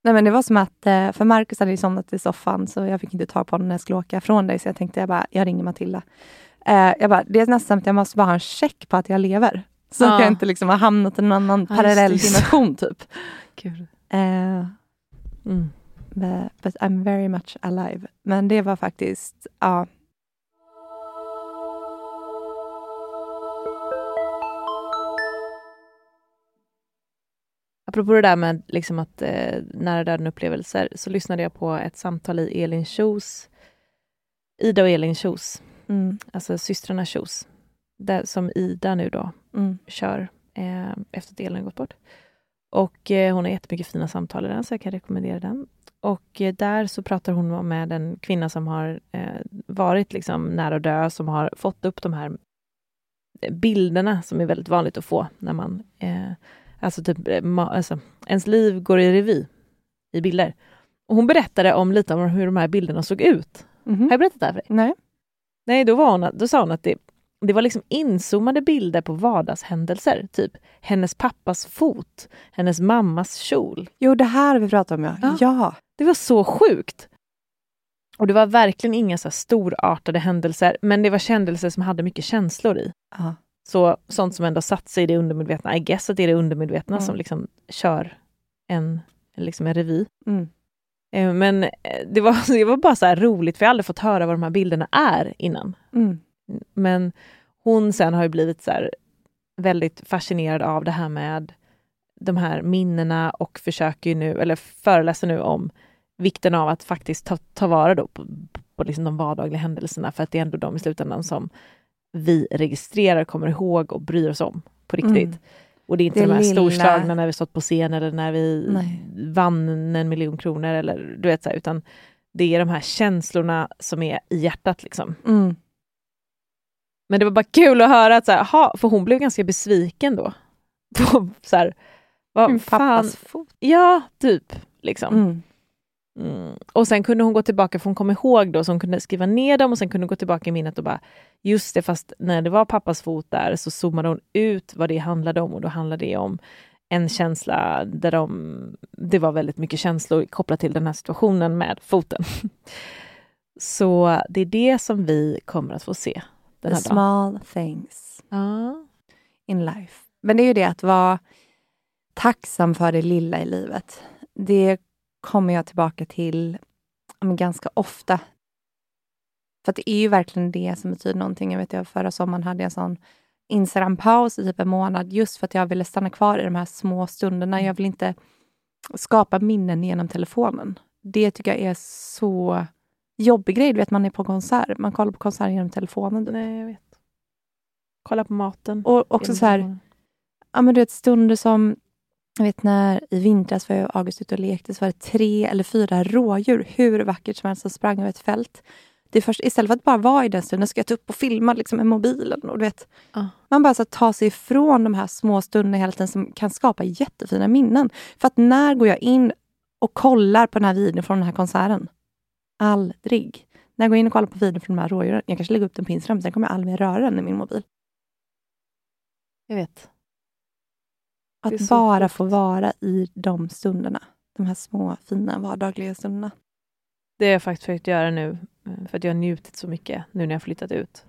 Nej, men det var som att, eh, för Marcus hade ju somnat i soffan så jag fick inte tag på honom när jag skulle åka från dig. Så jag tänkte, jag bara, jag ringer Matilda. Eh, jag bara, det är nästan att jag måste bara ha en check på att jag lever. Så Ja. att jag inte liksom har hamnat i en annan Ja, parallell dimension typ. Kul. Eh, Mm. but, but I'm very much alive. Men det var faktiskt, ja. Apropå det där med liksom att eh, nära döden-upplevelser så lyssnade jag på ett samtal i Elin Kjos, Ida och Elin Kjos, Mm, alltså systrarna Kjos, där, som Ida nu då mm, kör eh, efter att Elin gått bort. Och eh, hon har jättemycket fina samtal i den, så jag kan rekommendera den. Och eh, där så pratar hon med en kvinna som har eh, varit liksom nära att dö, som har fått upp de här bilderna som är väldigt vanligt att få när man... Alltså typ, eh, ma- alltså, ens liv går i revy i bilder. Och hon berättade om lite om hur de här bilderna såg ut. mhm. Har jag berättat det här för dig? Nej. Nej, då, var hon, då sa hon att det, det var liksom inzoomade bilder på vardagshändelser. Typ hennes pappas fot, hennes mammas kjol. Jo, det här vi pratat om ja. Ja. Ja. Det var så sjukt! Och det var verkligen inga så storartade händelser, men det var händelser som hade mycket känslor i. ja. Så sånt som ändå satt sig i det undermedvetna. I guess att det är det undermedvetna Mm. som liksom kör en, liksom en revy. Mm. Eh, Men eh, det var, det var bara så roligt, för jag har aldrig fått höra vad de här bilderna är innan. Mm. Men hon sen har ju blivit så väldigt fascinerad av det här med de här minnena och försöker nu, eller föreläser nu om vikten av att faktiskt ta, ta vara då på, på liksom de vardagliga händelserna, för att det är ändå de i slutändan som vi registrerar, kommer ihåg och bryr oss om på riktigt. Mm. Och det är inte Det de här lilla- storslagna när vi stått på scen eller när vi Nej. vann en miljon kronor eller du vet så här, utan det är de här känslorna som är i hjärtat liksom. Mm. Men det var bara kul att höra att så här, aha, för hon blev ganska besviken då. På, så här, vad Min fan, pappas fot. ja, typ. Liksom. Mm. Mm. Och sen kunde hon gå tillbaka, för hon kom ihåg då, så hon kunde skriva ner dem och sen kunde hon gå tillbaka i minnet och bara, just det, fast när det var pappas fot där så zoomade hon ut vad det handlade om och då handlade det om en känsla där de, det var väldigt mycket känslor kopplat till den här situationen med foten. Så det är det som vi kommer att få se den The här dagen. small things Ja. in life. Men det är ju det att vara tacksam för det lilla i livet. Det kommer jag tillbaka till ganska ofta. För det är ju verkligen det som betyder någonting. Jag vet jag förra sommaren hade jag en sån Instagram-paus i typ en månad just för att jag ville stanna kvar i de här små stunderna. Jag vill inte skapa minnen genom telefonen. Det tycker jag är så jobbig grej. Du vet, man är på konsert. Man kollar på konsert genom telefonen. typ. Nej, jag vet. Kolla på maten. Och också så här, ja, men du vet, stunder som... Jag vet när i vintras var jag och August ute och lekte så var det tre eller fyra rådjur, hur vackert som helst, som sprang över ett fält. Det är först, istället för att bara vara i den stunden ska jag ta upp och filma liksom, med mobilen. Och du vet, Ja. Man bara så att ta sig ifrån de här små stunderna hela tiden som kan skapa jättefina minnen. För att när går jag in och kollar på den här videon från den här konserten? Aldrig. När jag går in och kollar på videon från de här rådjuren, jag kanske lägger upp den på Instagram, sen kommer jag aldrig mer röra den i min mobil. Jag vet. Att bara sjukt. få vara i de stunderna. De här små, fina, vardagliga stunderna. Det har jag faktiskt försökt göra nu, eh, för att jag har njutit så mycket nu när jag flyttat ut.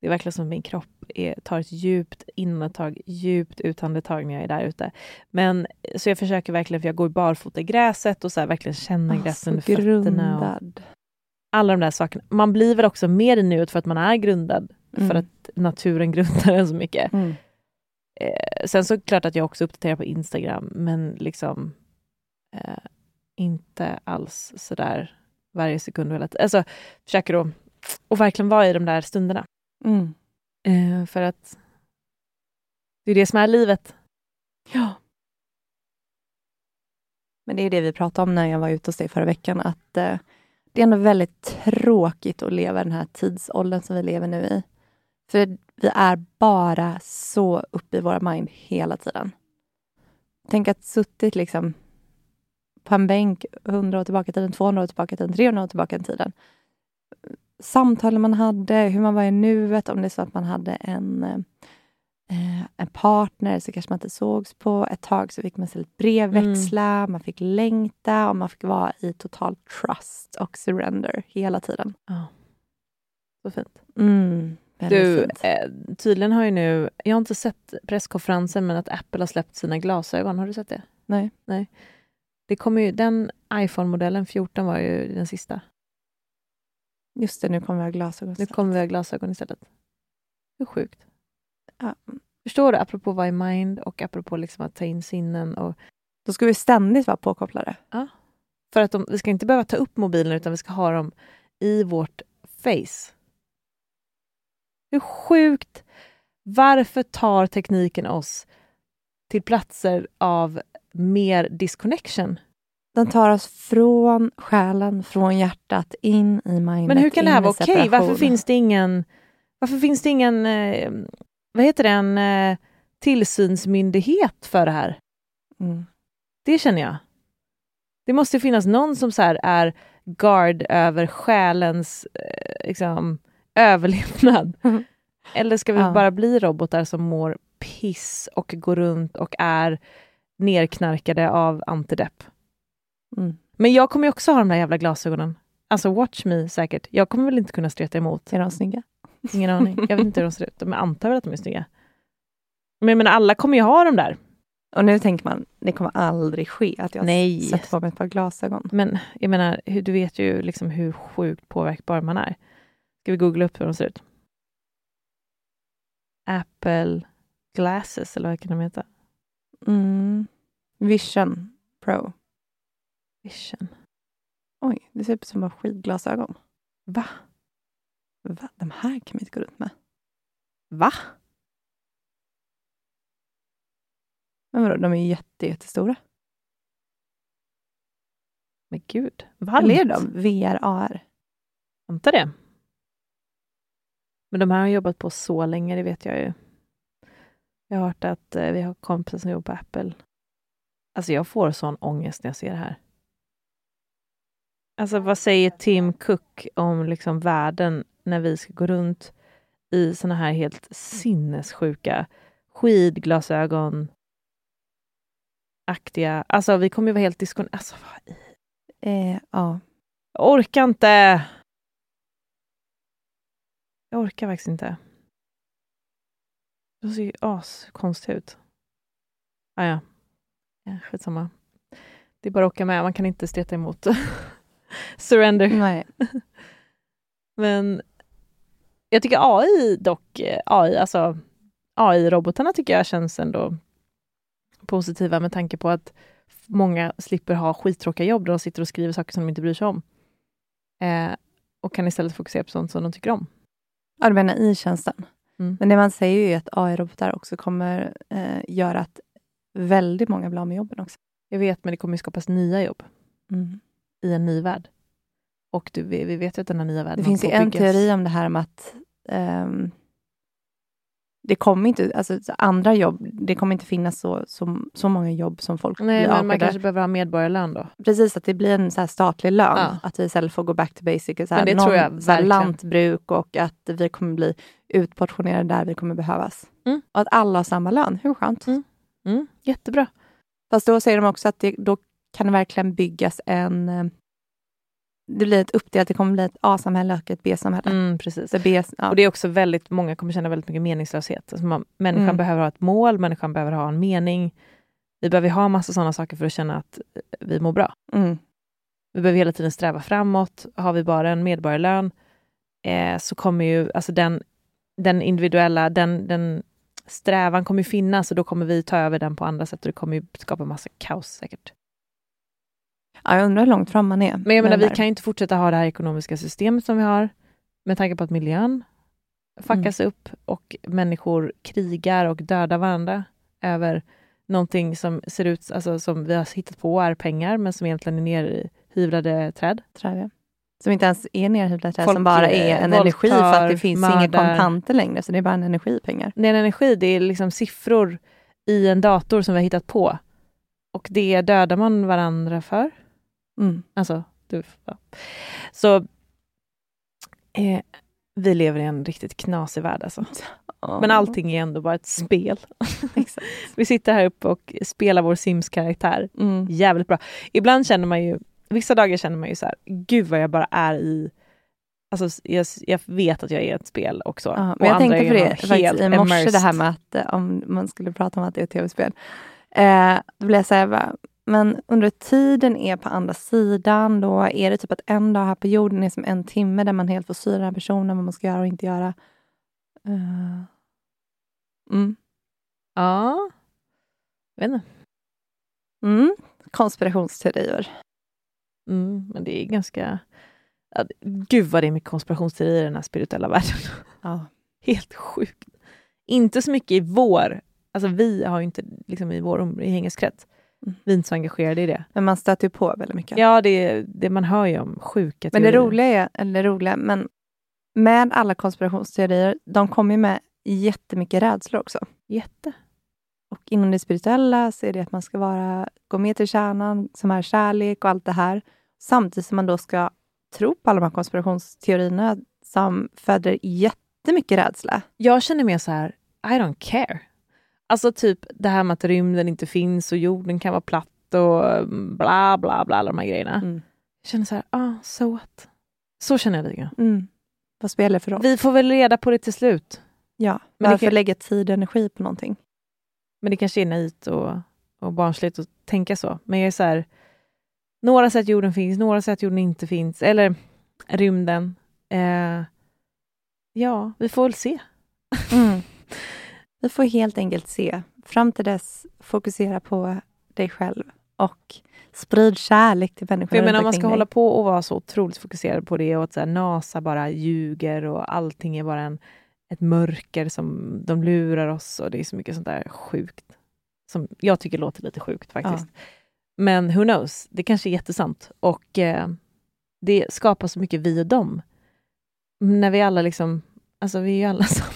Det är verkligen som att min kropp är, tar ett djupt inandetag, djupt utandetag när jag är där ute. Men så jag försöker verkligen, för jag går barfota i gräset och så här, verkligen känna Ah, gräset under fötterna. Och alla de där sakerna. Man blir väl också mer i nuet för att man är grundad, för Mm. att naturen grundar en så mycket. Mm. Eh, sen så klart att jag också uppdaterar på Instagram, men liksom eh, inte alls sådär varje sekund. Hela alltså, försöker då och verkligen vara i de där stunderna. Mm. Eh, för att det är det som är livet. Ja. Men det är det vi pratade om när jag var ute hos dig förra veckan, att eh, det är ändå väldigt tråkigt att leva den här tidsåldern som vi lever nu i. För vi är bara så uppe i våra mind hela tiden. Tänk att suttit liksom på en bänk 100 år tillbaka i tiden, 200 år tillbaka i tiden, 300 år tillbaka i tiden. Samtalen man hade, hur man var i nuet, om det är så att man hade en eh, en partner så kanske man inte sågs på ett tag så fick man istället brevväxla, man fick längta och man fick vara i total trust och surrender hela tiden. Ja. Så fint. Mm. Du, eh, tydligen har ju nu, jag har inte sett presskonferensen, men att Apple har släppt sina glasögon. Har du sett det? Nej. Nej. Det kommer ju, den iPhone-modellen 14 var ju den sista. Just det, nu kommer vi ha glasögon. Nu kommer vi ha glasögon istället. Hur sjukt? Ja. Förstår du? Apropå vara i mind och apropå liksom att ta in sinnen. Och, Då ska vi ständigt vara påkopplade. för att de, vi ska inte behöva ta upp mobilen utan vi ska ha dem i vårt face. Hur sjukt? Varför tar tekniken oss till platser av mer disconnection? Den tar oss från själen, från hjärtat, in i mindet. Men hur kan det här vara okej? Varför separation. finns det ingen, varför finns det ingen eh, vad heter det, en eh, tillsynsmyndighet för det här? Mm. Det känner jag. Det måste finnas någon som så här är guard över själens eh, liksom, överlevnad. Mhm. Eller ska vi Ja. bara bli robotar som mår piss och går runt och är nerknarkade av antidepp? Mm. Men jag kommer ju också ha de där jävla glasögonen. Alltså watch me säkert. Jag kommer väl inte kunna streta emot. Är de snygga? Ingen aning. Jag vet inte hur de ser ut. Men jag antar väl att de är snygga. Men jag menar, alla kommer ju ha de där. Och nu tänker man, det kommer aldrig ske att jag Nej. sätter på mig ett par glasögon. Men jag menar, du vet ju liksom hur sjukt påverkbar man är. Ska vi googla upp hur de ser ut? Apple Glasses, eller vad kan de heta? Mm. Vision Pro. Vision. Oj, det ser ut som bara skidglasögon. Va? Va? De här kan vi inte gå runt med. Va? Men vadå, de är ju jätte, jättestora. Men gud. Eller är de VR, AR? Antar det. Men de här har jobbat på så länge, det vet jag ju. Jag har hört att eh, vi har kompisar som jobbar på Apple. Alltså jag får sån ångest när jag ser det här. Alltså vad säger Tim Cook om liksom världen när vi ska gå runt i såna här helt sinnessjuka skidglasögon aktiga. Alltså vi kommer ju vara helt diskon... Alltså vad i... Eh, ja. Jag orkar inte. Jag orkar faktiskt inte. Det ser ju askonstigt ut. Ah, ja, ja. Skitsamma. Det är bara att åka med. Man kan inte streta emot. Surrender. Nej. Men jag tycker AI dock, eh, AI, alltså AI-robotarna tycker jag känns ändå positiva med tanke på att många slipper ha skittråkiga jobb där de sitter och skriver saker som de inte bryr sig om. Eh, och kan istället fokusera på sånt som de tycker om. Ja, du menar i tjänsten. Mm. Men det man säger ju är att AI-robotar också kommer eh, göra att väldigt många blir av med jobben också. Jag vet, men det kommer ju skapas nya jobb Mm. i en ny värld. Och du, vi, vet ju att den här nya världen Det finns ju en teori om det här med att ehm, det kommer inte, alltså så andra jobb, det kommer inte finnas så, så, så många jobb som folk Nej, blir men man avskedade. kanske behöver ha medborgarlön då. Precis, att det blir en så här statlig lön. Ja. Att vi istället får gå back to basic. Så Men här, det någon, tror jag så här, lantbruk och att vi kommer bli utportionerade där vi kommer behövas. Mm. Och att alla har samma lön. Hur skönt? Mm. Mm, jättebra. Fast då säger de också att det, då kan det verkligen byggas en... Det blir ett uppdelat, det kommer bli ett A-samhälle och ett B-samhälle. Mm, precis. Så B, ja. Och det är också väldigt, många kommer känna väldigt mycket meningslöshet. Alltså man, människan Mm. behöver ha ett mål, människan behöver ha en mening. Vi behöver ha massa sådana saker för att känna att eh, vi mår bra. mm. Vi behöver hela tiden sträva framåt. Har vi bara en medborgarlön eh, så kommer ju alltså den, den individuella, den, den strävan kommer finnas och då kommer vi ta över den på andra sätt och det kommer ju skapa massa kaos säkert. Ja, jag undrar hur långt fram man är. Men jag menar, vi kan ju inte fortsätta ha det här ekonomiska systemet som vi har med tanke på att miljön fuckas upp och människor krigar och dödar varandra över någonting som ser ut alltså, som vi har hittat på är pengar men som egentligen är nerhyvlade träd. tror jag. Som inte ens är nerhyvlade träd, Folk, som bara är eh, en energi för att det finns inga mördar. kontanter längre. Så det är bara en energipengar. Det är en energi, det är liksom siffror i en dator som vi har hittat på. Och det dödar man varandra för. Mm. Alltså, du, ja. Så eh, vi lever i en riktigt knasig värld alltså. Men allting är ändå bara ett spel. Vi sitter här uppe och spelar vår Sims-karaktär. Mm. Jävligt bra. Ibland känner man ju, vissa dagar känner man ju så här, gud vad jag bara är i Alltså, jag, jag vet att jag är ett spel också. Ja, Och men jag tänkte på det faktiskt i morse, det här med att eh, om man skulle prata om att det är ett tv-spel. Eh, då blev jag säga bara, men under tiden är på andra sidan, då är det typ att en dag här på jorden är som en timme där man helt får styra den här personen, vad man ska göra och inte göra. Eh, mm. Ja. Jag vet inte. Mm. Konspirationsteorier. Mm, men det är ganska... Gud vad det är mycket konspirationsteorier i den här spirituella världen. Ja. Helt sjukt. Inte så mycket i vår... Alltså vi har ju inte liksom i vår umgängeskrets. Mm. Vi är inte så engagerade i det. Men man stöter ju på väldigt mycket. Ja, det, det man hör ju om sjuka Men det teorier. roliga är, eller roliga, men med alla konspirationsteorier, de kommer ju med jättemycket rädslor också. Jätte. Och inom det spirituella så är det att man ska vara, gå med till kärnan, som är kärlek och allt det här. Samtidigt som man då ska tro på alla de här konspirationsteorierna som föder jättemycket rädsla. Jag känner mer så här, I don't care. Alltså typ det här med att rymden inte finns och jorden kan vara platt och bla bla bla, alla de här grejerna. Mm. Jag känner så här, ah, so what? Så känner jag lite grann. Mm. Vad spelar det för roll? Vi får väl reda på det till slut. ja, men varför kan- lägga tid och energi på någonting? Men det kanske är naivt och, och barnsligt att tänka så. Men jag är så här, några säger att jorden finns, några säger att jorden inte finns. Eller rymden. Eh, ja, vi får väl se. Mm. Vi får helt enkelt se. Fram till dess, fokusera på dig själv och sprid kärlek till människor jag menar, runt man ska omkring hålla dig. på och vara så otroligt fokuserad på det och att så här, NASA bara ljuger och allting är bara en, ett mörker som de lurar oss och det är så mycket sånt där sjukt. Som jag tycker låter lite sjukt faktiskt. Men who knows, det kanske är jättesant. Och eh, det skapar så mycket vi och dem. När vi alla liksom, alltså vi är ju alla samma.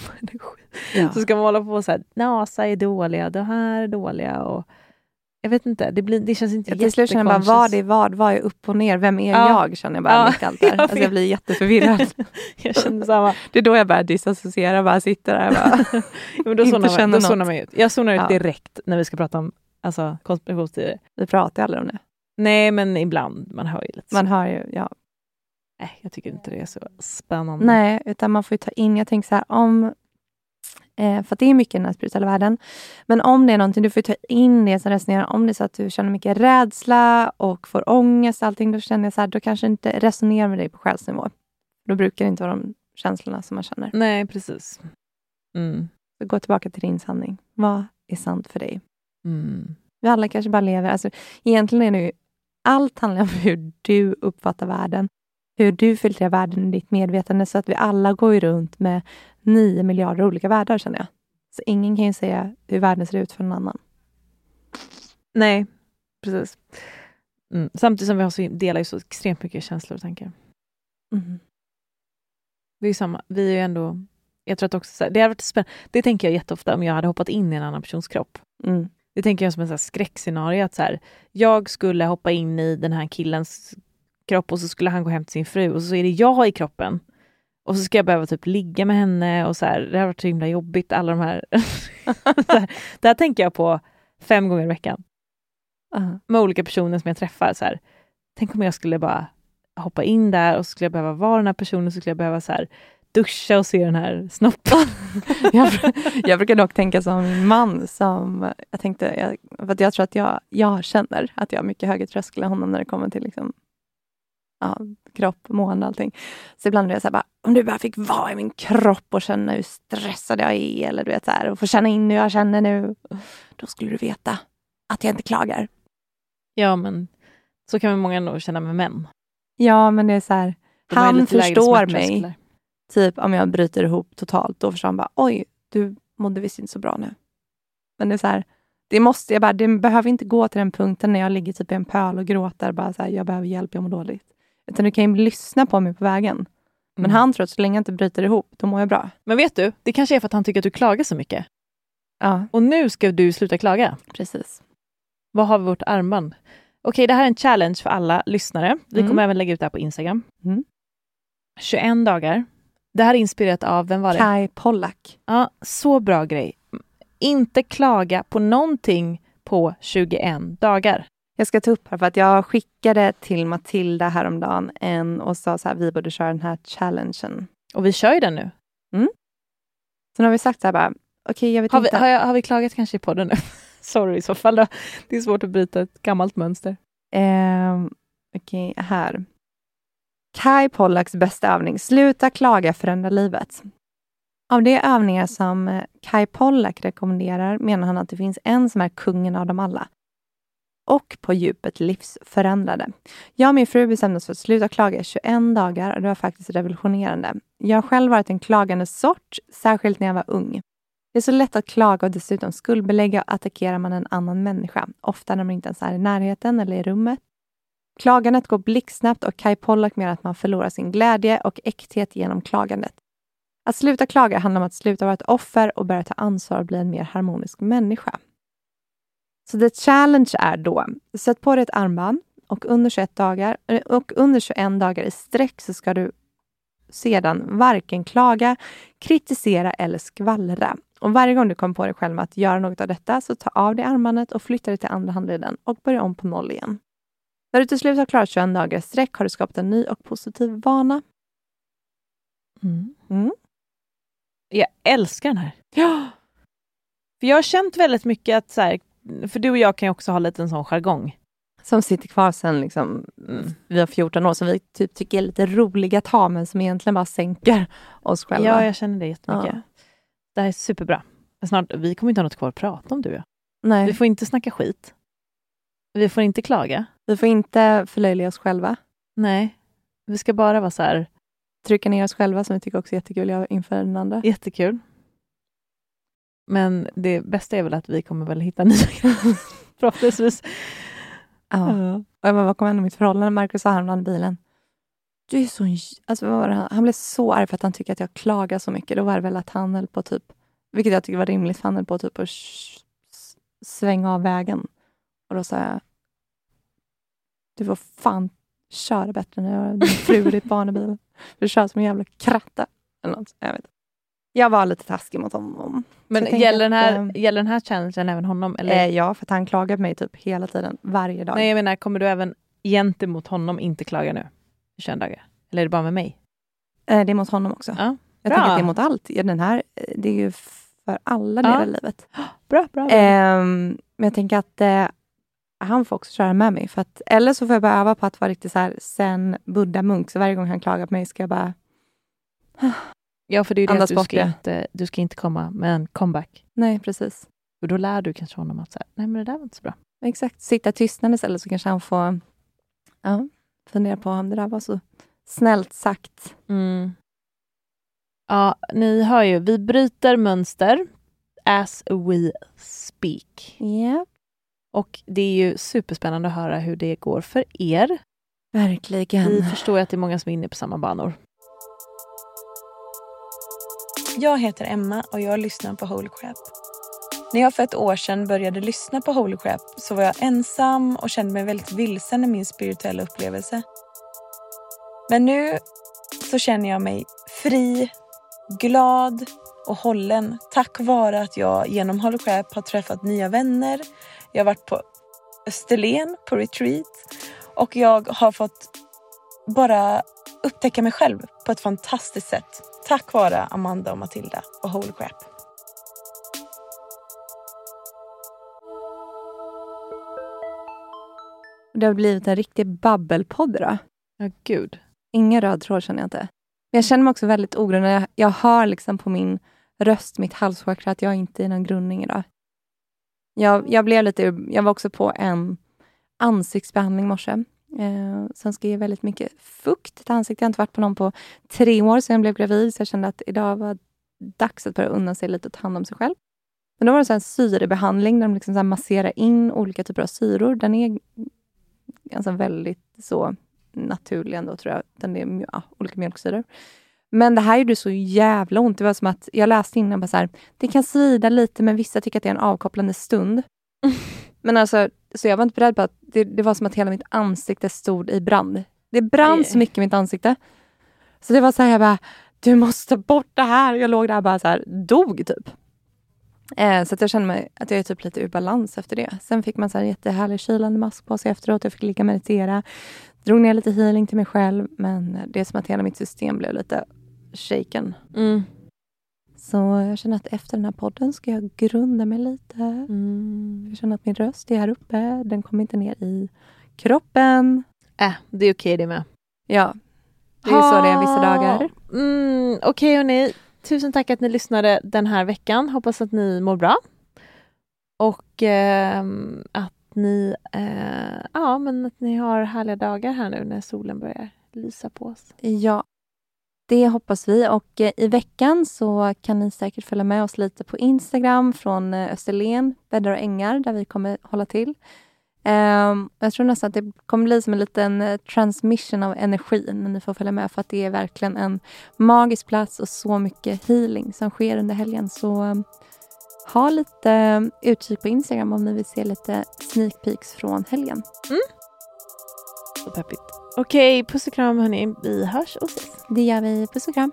Ja. Så ska man hålla på så här, NASA är dåliga, det här är dåliga och jag vet inte, det, blir, det känns inte Jag till slut känner jag bara, vad är vad? Vad är upp och ner? Vem är Ja. jag? Känner jag bara Ja, mitt allt där. Alltså jag blir jätteförvirrad. jag känner samma. Det är då jag börjar disassociera, bara sitter där och bara, men då Inte man, känner då något. man ut. Jag zonar ut Ja. direkt när vi ska prata om alltså, konspirationsteorier. vi pratar ju aldrig om det. Nej, men ibland. Man hör ju lite Man så. hör ju, ja. Nej, jag tycker inte det är så spännande. Nej, utan man får ju ta in, jag tänker så här, om Eh, för att det är mycket i den här spirituella världen. Men om det är någonting, du får ta in det som resonerar. Om det är så att du känner mycket rädsla och får ångest och allting, då känner jag så här, då kanske inte resonerar med dig på själsnivå. Då brukar det inte vara de känslorna som man känner. Nej, precis. Mm. Så gå tillbaka till din sanning. Vad är sant för dig? Mm. Vi alla kanske bara lever... Alltså, egentligen är det ju... Allt handlar om hur du uppfattar världen. Hur du filtrerar världen i ditt medvetande. Så att vi alla går ju runt med nio miljarder olika världar, känner jag. Så ingen kan ju säga hur världen ser ut för någon annan. Nej, precis. Mm. Samtidigt som vi har så, delar ju så extremt mycket känslor och tankar. Mm. Det är ju samma. Vi är ju ändå... Jag tror att också här, det hade varit spännande. Det tänker jag jätteofta om jag hade hoppat in i en annan persons kropp. Mm. Det tänker jag som en så skräckscenario. Att så här, jag skulle hoppa in i den här killens kropp och så skulle han gå hem till sin fru och så är det jag i kroppen. Och så ska jag behöva typ ligga med henne och så här, det har varit så himla jobbigt. Alla de här... här det här tänker jag på fem gånger i veckan. Uh. Med olika personer som jag träffar. Så här, tänk om jag skulle bara hoppa in där och så skulle jag behöva vara den här personen så skulle jag behöva så här, duscha och se den här snoppen. jag, jag brukar dock tänka som min man. Som, jag, tänkte, jag, för jag tror att jag, jag känner att jag har mycket högre tröskel än honom när det kommer till liksom, ja, kropp, mående och allting. Så ibland är jag så här, bara, om du bara fick vara i min kropp och känna hur stressad jag är eller du vet så här, och få känna in hur jag känner nu. Då skulle du veta att jag inte klagar. Ja, men så kan väl många nog känna med män. Ja, men det är så här, han förstår mig. Typ om jag bryter ihop totalt, då förstår han bara oj, du mådde visst inte så bra nu. Men det är så här, det måste jag bara, det behöver inte gå till den punkten när jag ligger typ i en pöl och gråter, bara så här, jag behöver hjälp, jag mår dåligt. Utan du kan ju lyssna på mig på vägen. Men Mm. han tror att så länge jag inte bryter ihop, då mår jag bra. Men vet du, det kanske är för att han tycker att du klagar så mycket. Ja, Och nu ska du sluta klaga. precis. Vad har vi vårt armband? Okej, det här är en challenge för alla lyssnare. Vi Mm. kommer även lägga ut det här på Instagram. Mm. 21 dagar. Det här är inspirerat av, vem var det? Kai Pollak. Ja, så bra grej. Inte klaga på någonting på 21 dagar. Jag ska ta upp här för att jag skickade till Matilda häromdagen en och sa så här, vi borde köra den här challengen. Och vi kör ju den nu. Så nu har vi sagt så här bara, okay, jag vet Har vi, inte. har, jag, har vi klagat kanske i podden nu? Sorry i så fall då. Det är svårt att bryta ett gammalt mönster. Eh, Okej, här. Kai Pollaks bästa övning. Sluta klaga, förändra livet. Av de övningar som eh, Kai Pollak rekommenderar menar han att det finns en som är kungen av dem alla. Och på djupet livsförändrande. Jag och min fru bestämde oss för att sluta klaga i 21 dagar och det var faktiskt revolutionerande. Jag har själv varit en klagande sort, särskilt när jag var ung. Det är så lätt att klaga och dessutom skuldbelägga och attackera man en annan människa, ofta när man inte ens är i närheten eller i rummet. Klagandet går blixtsnabbt och Kai Pollak menar att man förlorar sin glädje och äkthet genom klagandet. Att sluta klaga handlar om att sluta vara ett offer och börja ta ansvar och bli en mer harmonisk människa. Så the challenge är då, sätt på dig ett armband och under 21 dagar, eh, och under 21 dagar i sträck så ska du sedan varken klaga, kritisera eller skvallra. Och varje gång du kommer på dig själv med att göra något av detta så ta av dig armbandet och flytta det till andra handleden och börja om på noll igen. När du till slut har klarat 21 dagar i sträck har du skapat en ny och positiv vana. Mm. Jag älskar den här. Ja! För jag har känt väldigt mycket att, så här, för du och jag kan ju också ha lite en sån jargong. Som sitter kvar sen liksom, vi har 14 år, som vi typ tycker är lite roliga att ha, men som egentligen bara sänker oss själva. Ja, jag känner det jättemycket. Ja. Det här är superbra. Snart, vi kommer inte ha något kvar att prata om du och jag. Nej, Vi får inte snacka skit. Vi får inte klaga. vi får inte förlöjliga oss själva. Nej. Vi ska bara vara så här, Trycka ner oss själva, som vi tycker också är jättekul inför den andra. jättekul. Men det bästa är väl att vi kommer väl hitta nya grejer. Förhoppningsvis. Ja. Ja. Bara, vad kommer hända med mitt förhållande? Marcus häromdagen i bilen. Du är så... Alltså, vad var det? han- blev så arg för att han tycker att jag klagar så mycket. Då var det väl att han höll på typ, vilket jag tycker var rimligt, för han höll på typ att svänga av vägen. Och då sa jag, du får fan köra bättre när jag din fru och ditt barn i bilen. Du kör som en jävla kratta. Eller något. Jag, vet. Jag var lite taskig mot honom. Men gäller den, här, att, gäller den här challengen även honom? Eller? Eh, ja, för han klagar på mig typ hela tiden, varje dag. Nej, jag menar, kommer du även gentemot honom inte klaga nu? I 21 dagar? Eller är det bara med mig? Eh, det är mot honom också. Ja. Jag Bra. tänker att det är mot allt. Ja, Den här, eh, det är ju för alla Ja. delar i livet. Bra, bra. Ehm, men jag tänker att eh, han får också köra med mig. För att, eller så får jag bara öva på att vara riktigt så här, sen Buddha munk. Så varje gång han klagar på mig ska jag bara... ja, för det är ju det att du ska, det. inte, du ska inte komma med en comeback. Nej, precis. Och då lär du kanske honom att så här, nej men det där var inte så bra. Exakt. Sitta tystnad eller så kanske han får ja, fundera på om det där var så snällt sagt. Mm. Ja, ni hör ju, vi bryter mönster as we speak. Ja, Och det är ju superspännande att höra hur det går för er. verkligen. Vi förstår att det är många som är inne på samma banor. Jag heter Emma och jag lyssnar på Holy Crap. När jag för ett år sedan började lyssna på Holy Crap så var jag ensam och kände mig väldigt vilsen i min spirituella upplevelse. Men nu så känner jag mig fri, glad och hållen tack vare att jag genom Holy Crap har träffat nya vänner. Jag har varit på Österlen på retreat och jag har fått bara upptäcka mig själv på ett fantastiskt sätt. Tack vare Amanda och Matilda och Holy Crap. Det har blivit en riktig babbelpodd idag. Ja, gud. Ingen röd tråd känner jag inte. Men jag känner mig också väldigt jag, jag hör liksom på min röst, mitt halschakra, att jag inte är i någon grundning idag. Jag, jag, blev lite, jag var också på en ansiktsbehandling i morse. Eh, som ska ge väldigt mycket fukt till ansiktet. Jag har inte varit på någon på tre år sedan jag blev gravid, så jag kände att idag var dags att börja unna sig lite och ta hand om sig själv. Men då var det så här en syrebehandling där de liksom så här masserar in olika typer av syror. Den är alltså väldigt så naturlig ändå, tror jag. Den är ja, olika mjölksyror. Men det här gjorde så jävla ont. Det var som att jag läste innan bara så här, det kan svida lite, men vissa tycker att det är en avkopplande stund. men alltså, så jag var inte beredd på att det, det var som att hela mitt ansikte stod i brand. Det brann Nej. så mycket i mitt ansikte. Så det var så här, jag bara, du måste bort det här. Jag låg där och bara så här, dog typ. Eh, så att jag känner mig att jag är typ lite ur balans efter det. Sen fick man så här jättehärlig kylande mask på sig efteråt. Jag fick ligga och meditera. Drog ner lite healing till mig själv. Men det är som att hela mitt system blev lite shaken. Mm. Så jag känner att efter den här podden ska jag grunda mig lite. Mm. Jag känner att min röst är här uppe. Den kommer inte ner i kroppen. Äh, det är okej det med. Ja, det är så det är vissa dagar. Mm, Okej okay, hörni, tusen tack att ni lyssnade den här veckan. Hoppas att ni mår bra. Och eh, att ni, eh, ja, men att ni har härliga dagar här nu när solen börjar lysa på oss. Ja, det hoppas vi. Och eh, i veckan så kan ni säkert följa med oss lite på Instagram från eh, Österlen, bäddar och ängar, där vi kommer hålla till. Um, jag tror nästan att det kommer bli som en liten uh, transmission av energi när ni får följa med för att det är verkligen en magisk plats och så mycket healing som sker under helgen. Så ha lite utkik på Instagram om ni vill se lite sneak peeks från helgen. Mm. Så peppigt. Okej, puss och kram hörni. Vi hörs och ses. Det gör vi. Puss och kram.